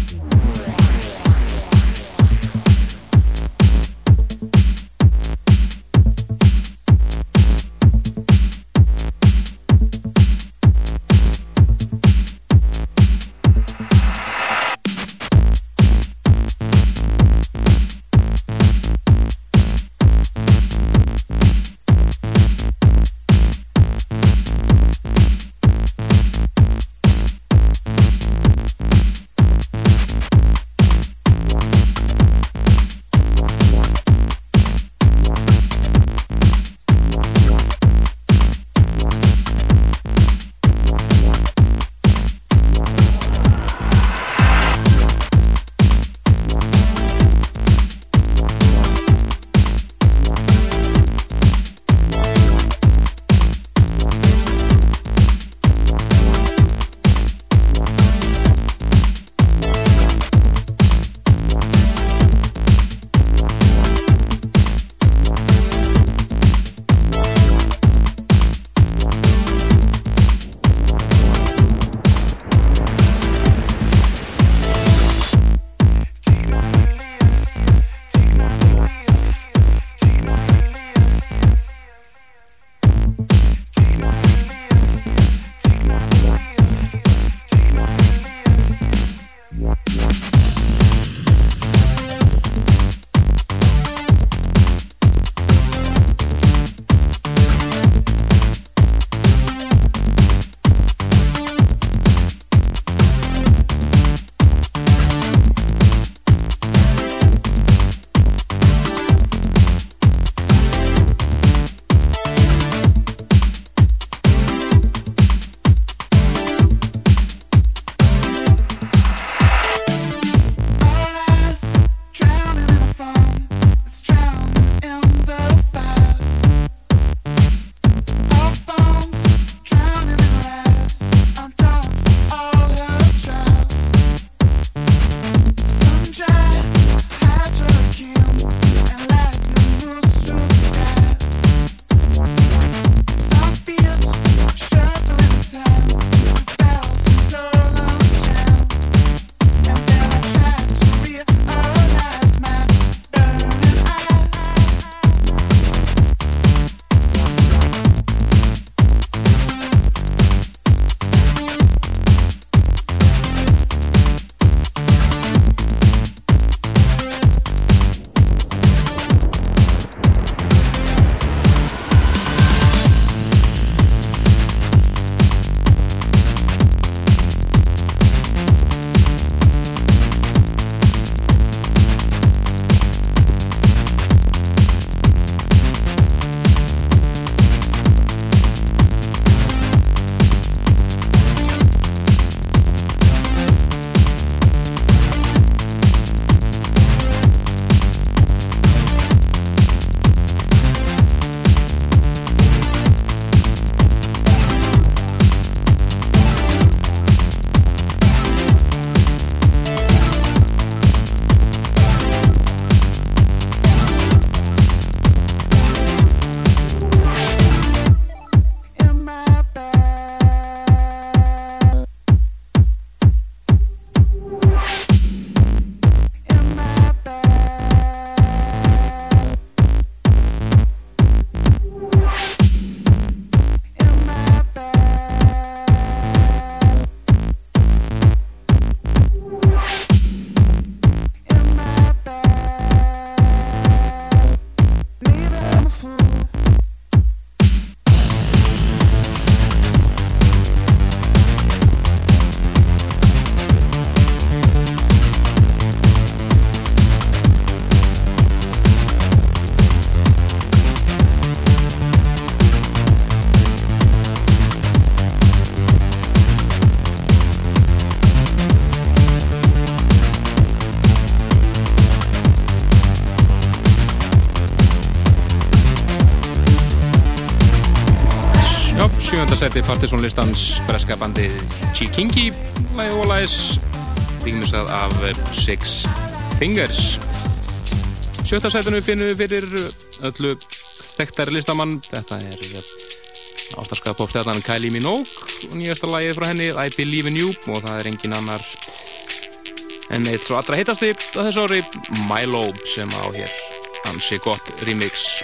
seti partysónlistans breska bandið Chikingi lægið og lægis ríkmisað af Six Fingers. Sjötta setinu finnum við fyrir öllu þekktari listamann. Þetta er ástarskaða popstjarnan Kylie Minogue. Og nýjasta lægið frá henni I Believe in You og það er engin annar en eitt svo allra heitasti að þessu ári Milo sem á hér hansi gott remix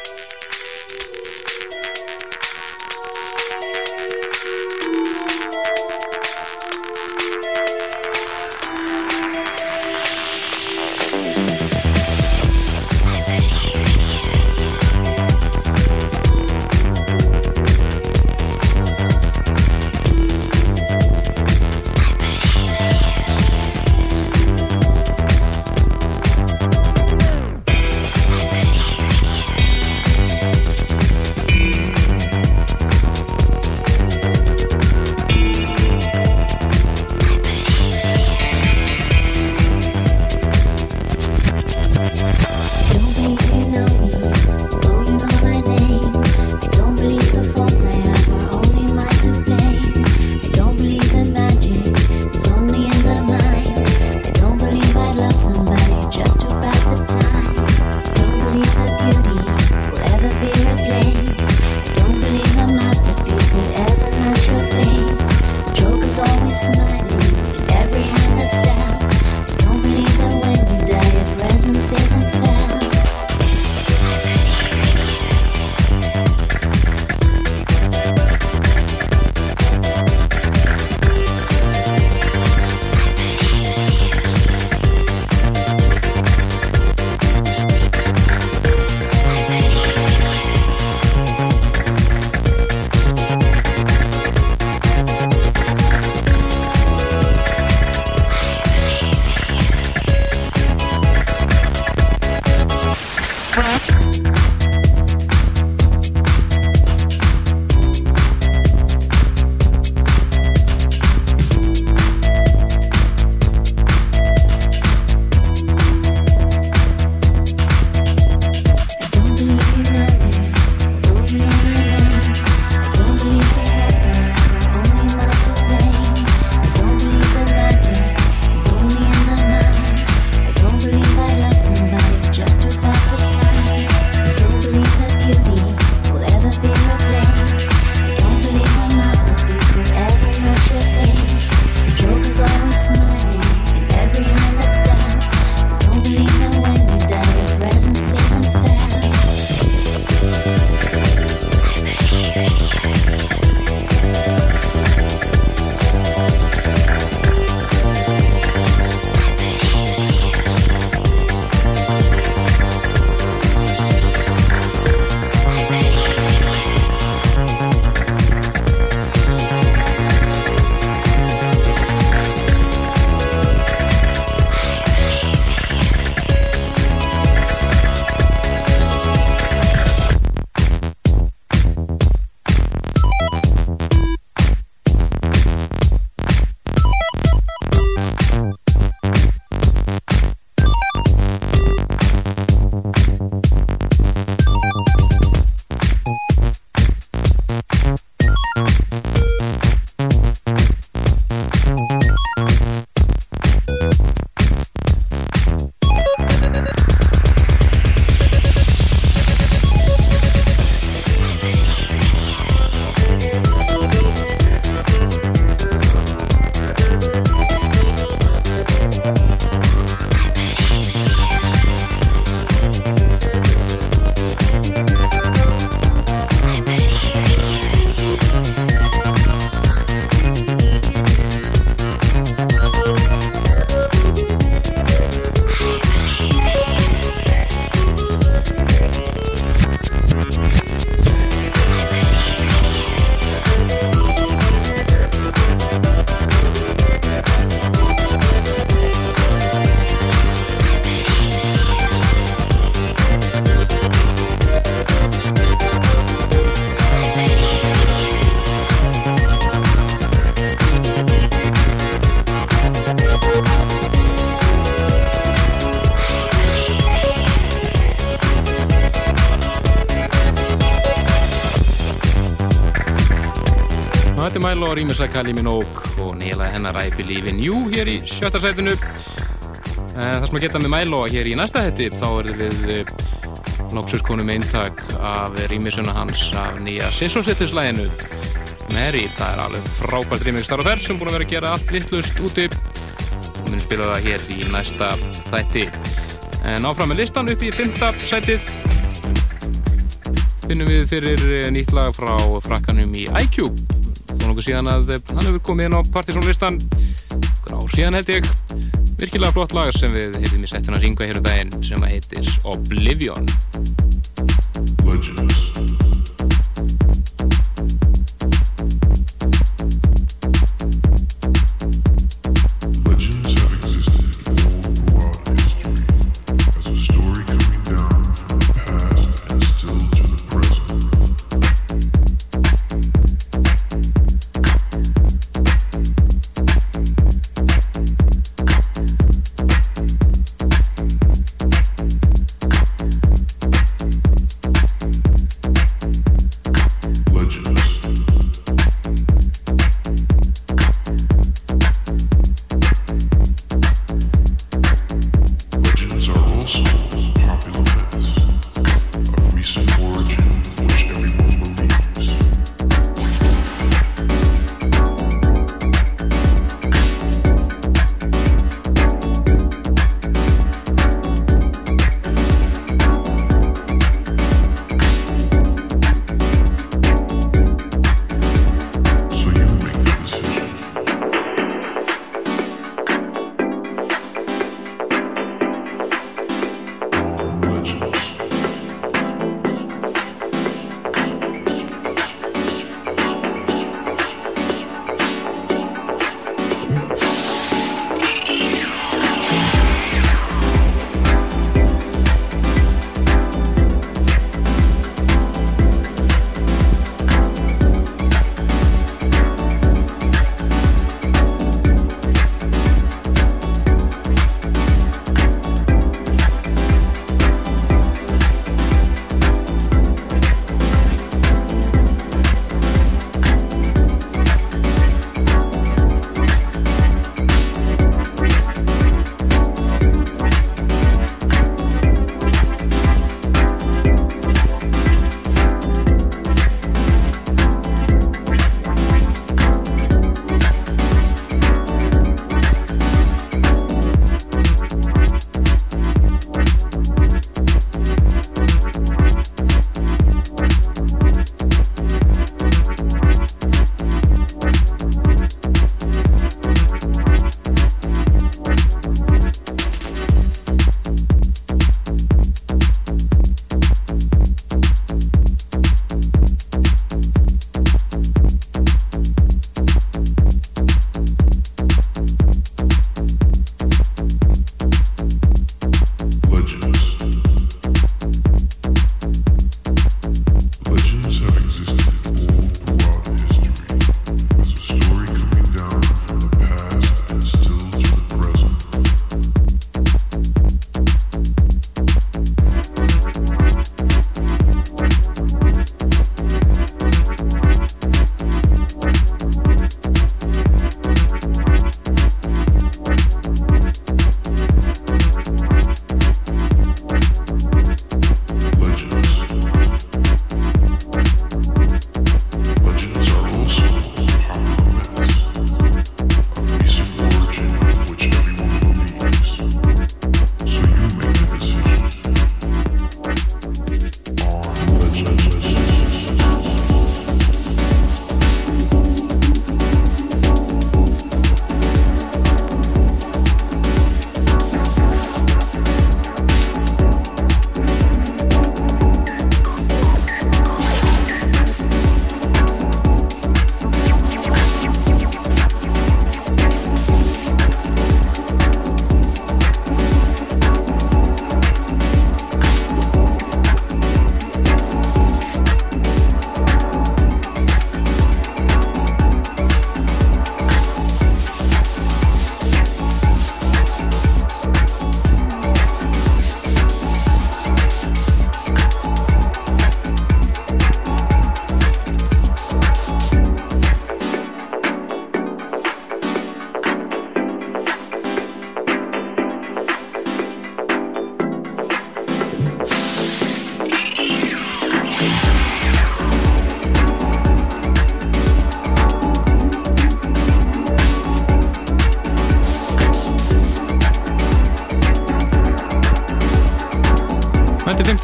rýmis að Kali Minogue og neilaði hennar I Believe in You hér í sjötta sætinu. Eh, Það sem að geta með Milo hér í næsta hætti, þá verður við eh, loksins konum eintak af rýmisuna hans af nýja Sissonsittislæginu. Mary, það er alveg frábært remix þar og þær sem búin að vera að gera allt littlust úti og munum spila það hér í næsta þætti. En áfram með listan upp í fymta sætið finnum við fyrir eh, nýtt lag frá frakkanum í iCube nokkuð síðan að eh, hann hefur komið inn á partysónlistan ár síðan held ég. Virkilega flott lag sem við heitum í settuna að syngja hér um daginn sem heitir Oblivion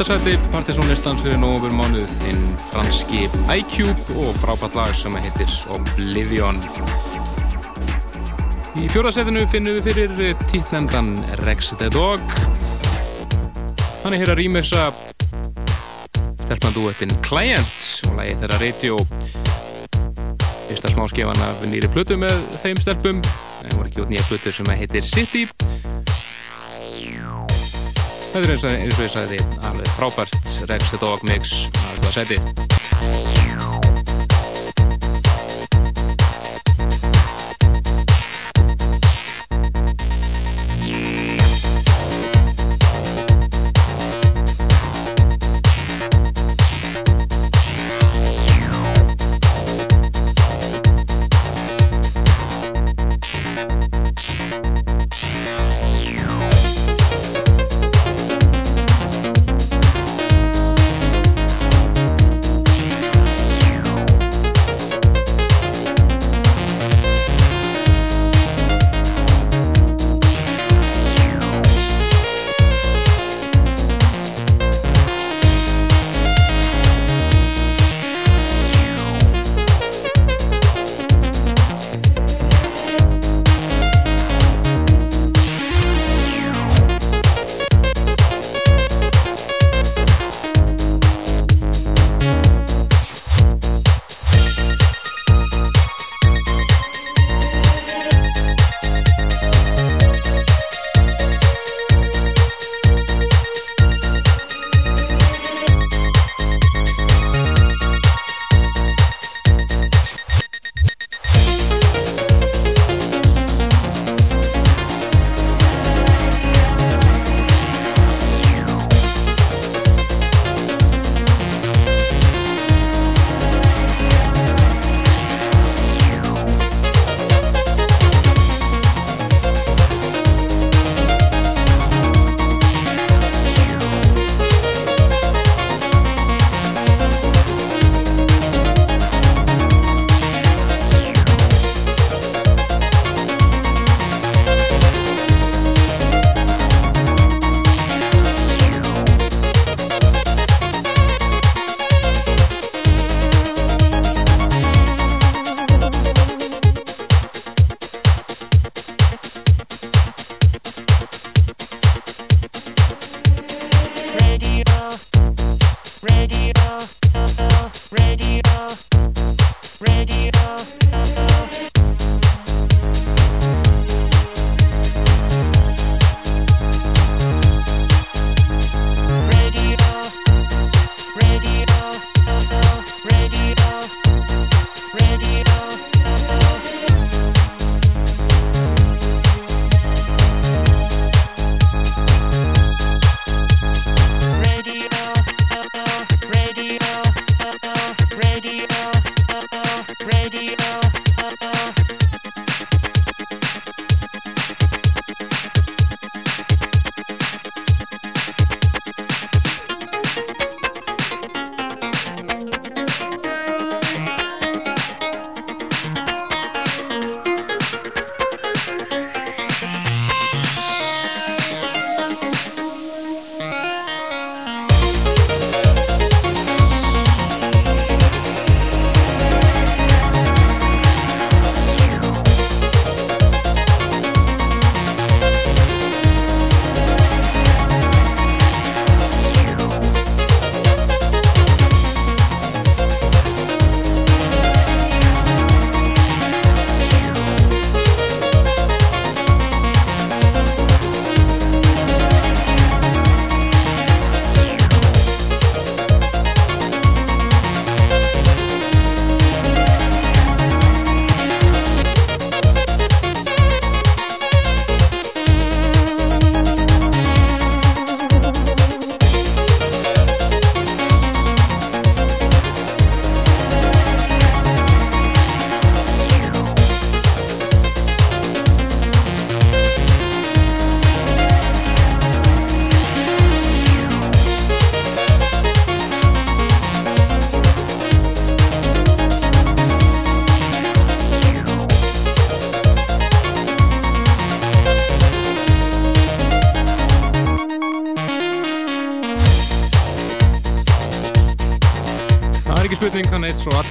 sæti partysónlistans fyrir nógumur mánuð þinn franski iCube og frábært lag sem heitir Oblivion. Í fjórðasætinu finnum við fyrir títlendan Rex the Dog. Hann er hér að rýmessa stelpnandúettin Client og lagi þeirra Radio. Fyrsta smáskefan af nýri plötu með þeim stelpum. Það voru ekki út nýja plötu sem heitir City. Þetta er eins og, ég sagði frábært Rex the Dog mix að það setið.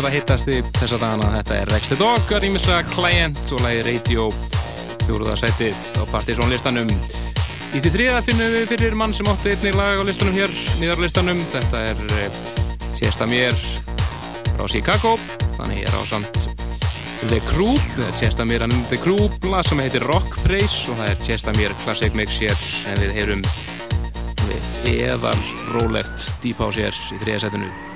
Allra hittasti þessa dagana. Þetta er Rex the Dog, rýmisa Client og lagi Radio, fjóruða sætið á Partizón listanum. Í því þriða finnum við fyrir mann sem átti einnig lag á listanum hér, nýðar listanum. Þetta er eh, Tjesta Mér frá Chicago, þannig ég er á samt The Crew, það er Tjesta Mér and The Crew, lag sem heitir Rock Praise og það er Tjesta Mér Classic Mix hér en við heyrum eðal rólegt Deep House hér í þriða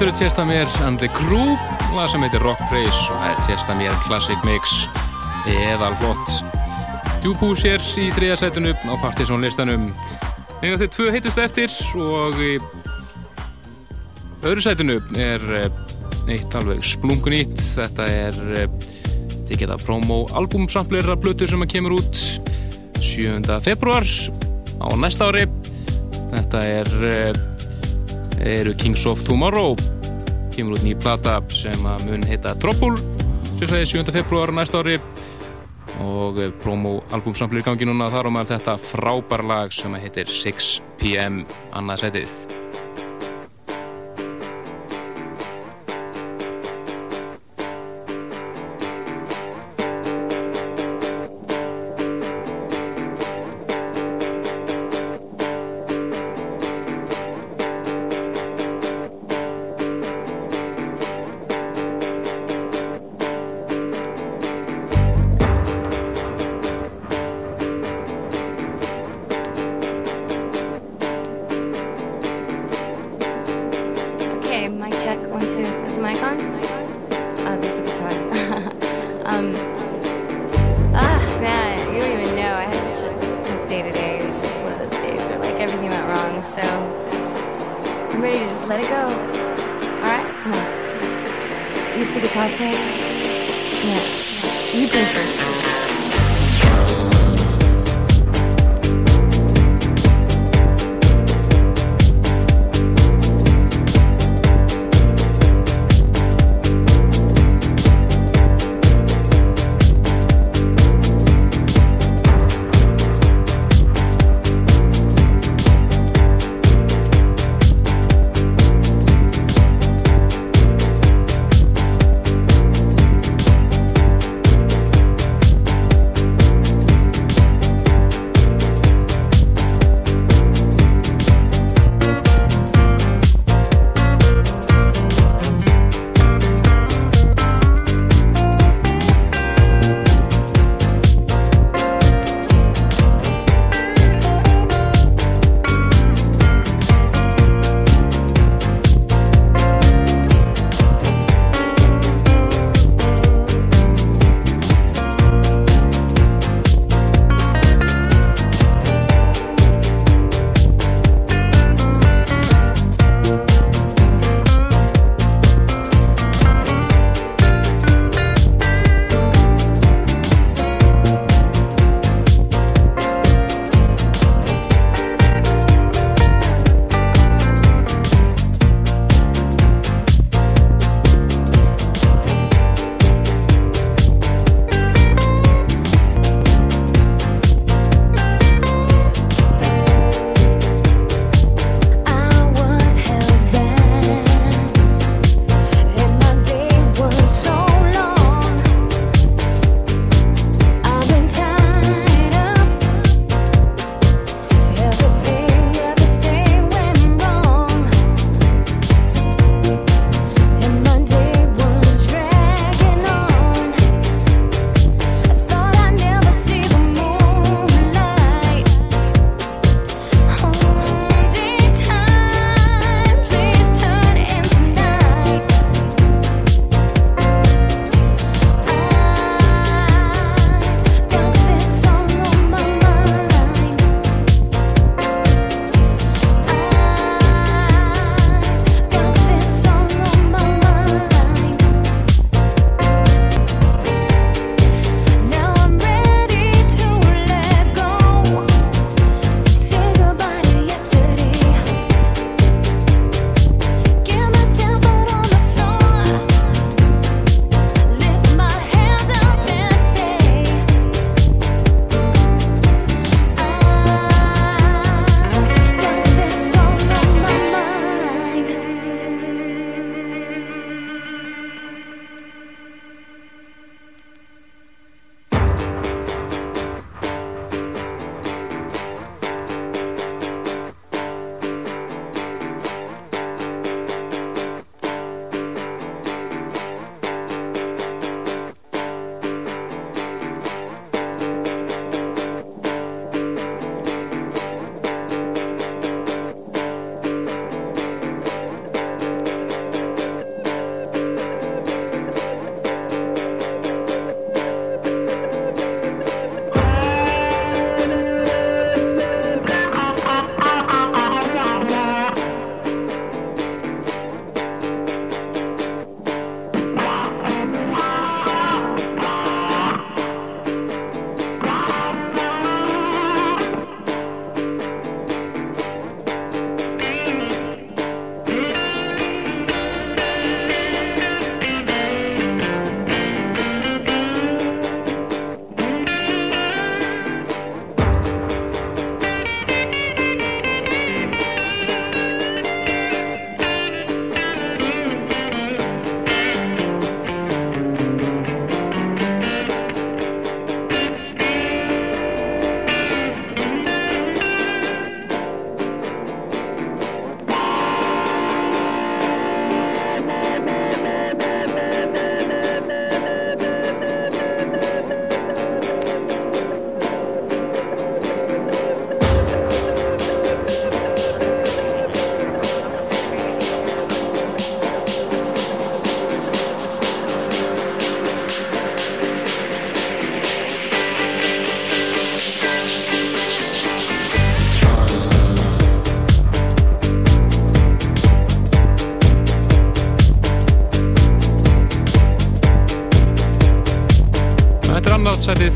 Þetta eru Testamir and the Crew lag sem heitir Rock Praise og það er Testamir Classic Mix. Eða hlott djúbúsér í þriðasætunum á partysónlistanum en þau tvö heitust eftir og öðru sætunum er eh, eitt alveg splungunýtt þetta er eh, þið geta promo albumsamplera blötu sem að kemur út 7. februar á næsta ári. Þetta er eh, eru Kings of Tomorrow. Kemur út nýja plata sem að mun heita Dropul sem sæði 7. februar næsta ári. Og eh, promo-album samfélir gangi núna. Þar og meðal þetta frábær lag sem heitir 6pm annarsætið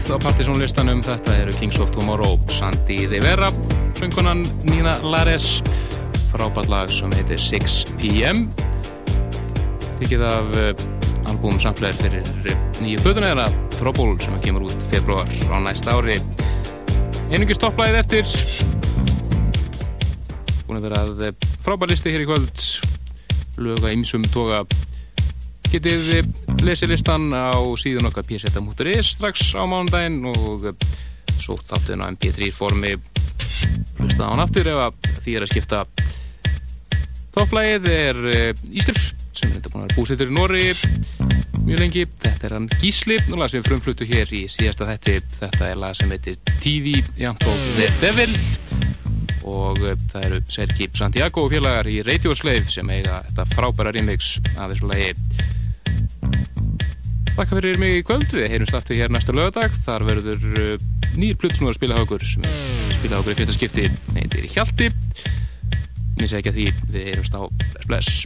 partysónlistanum. Þetta eru Kings of Tomorrow, Sandy Rivera, söngunan Nina Lares, frábært lag sem heitir 6pm. Tikið af uh, albúm samflegar fyrir uh, nýju þeirra, Trouble, sem kemur út februar á næsta ári. Einungi stopplæðið eftir. Búin að vera að uh, frábær listi hér í kvöld. Löga ymsum toga getið þið lesið listan á síðan okkar pseta.is strax á mánudaginn og eh, sótt þáttun á mp3 formi. Hlusta á hann aftur ef því er að skipta. Topplægið er eh, Íslir sem er þetta búin að vera búsettur í Nóri mjög lengi, þetta er hann Gísli. Og lag sem við frumfluttu hér í síðasta þetti þetta er lag sem heitir TV jæmt og The Devil. Og eh, það eru Sergi Santiago félagar í Radio Slave sem eiga þetta frábæra remix af þessu lagi Þakka fyrir mig í kvöld, við heyrumst aftur hér næsta lögadag þar verður uh, nýr plutsnúðar spilahaukur sem spilahaukur í fyrsta skipti. Þeir heitir Hjalti. Missa ekki að því, við heyrumst á Bless Bless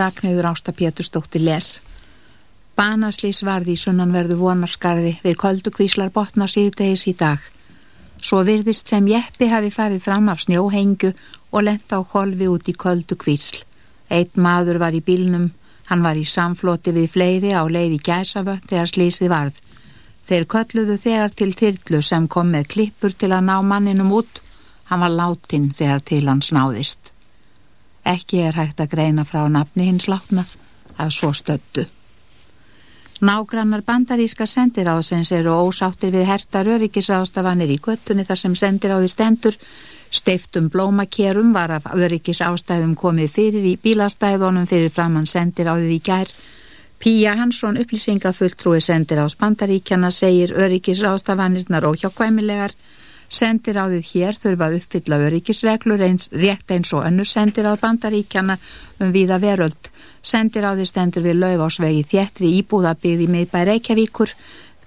Ragnhjóður Ásta Pétursdóttir les. Banaslís varði í sunnanverðu vonarskarði við köldukvíslar botna síðdegis í dag. Svo virðist sem jeppi hafi farið fram af snjóhengu og lent á holfi út í köldukvísl. Eitt maður var í bílnum, hann var í samfloti við fleiri á leið í gæsavött þegar slísið varð. Þeir kölluðu þegar til þyrlu sem kom með klippur til að ná manninum út. Hann var látin þegar til hans náðist. Ekki er hægt að greina frá nafni hins látna að svo stöttu. Nágrannar bandaríska sendiráðsins eru ósáttir við hertar öryggisástafanir í göttunni þar sem sendiráði stendur. Steiftum blómakerum var af öryggisástæðum komið fyrir í bílastæðunum fyrir framann sendiráðið í gær. Pía Hansson upplýsingafulltrúi sendiráðs bandaríkjana segir öryggisástafanirnar óhjákvæmilegar. Sendiráðið hér þurfa að uppfylla öryggisreglur eins rétt eins og önnur sendiráð bandaríkjana um viða veröld. Sendiráðið stendur við laufásvegi þéttri íbúðabíð í miðbæ Reykjavíkur.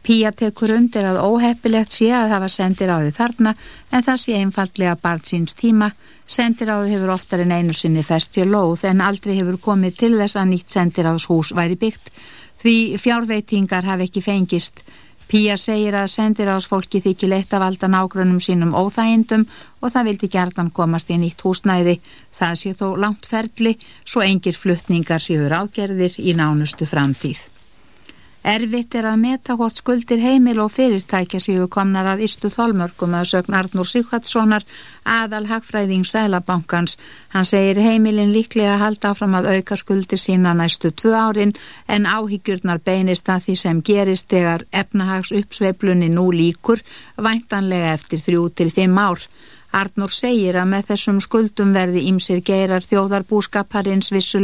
Pía tekur undir að óheppilegt sé að hafa sendiráðið þarna en það sé einfaldlega barn síns tíma. Sendiráðið hefur oftar en einu sinni fest sér lóð en aldrei hefur komið til þess að nýtt sendiráðshús væri byggt því fjárveitingar hafi ekki fengist. Pía segir að sendiráðsfólki þykir leitt að valda nágrunum sínum óþægindum og það vildi gerðan komast í nýtt húsnæði. Það sé þó langt ferli svo engir fluttningar séu ráðgerðir í nánustu framtíð. Erfitt er að meta hvort skuldir heimil og fyrirtækja séu komnar að ystu þolmörgum að sögn Arnur Sigvardssonar aðal hagfræðing Sælabankans. Hann segir heimilin líklega að halda áfram að auka skuldir sína næstu tvö árin en áhyggjurnar beinist að því sem gerist þegar efnahags uppsveiflunni nú líkur væntanlega eftir þrjú til fimm ár. Arnur segir að með þessum skuldum verði ímsir geirar þjóðarbúskaparins vissulega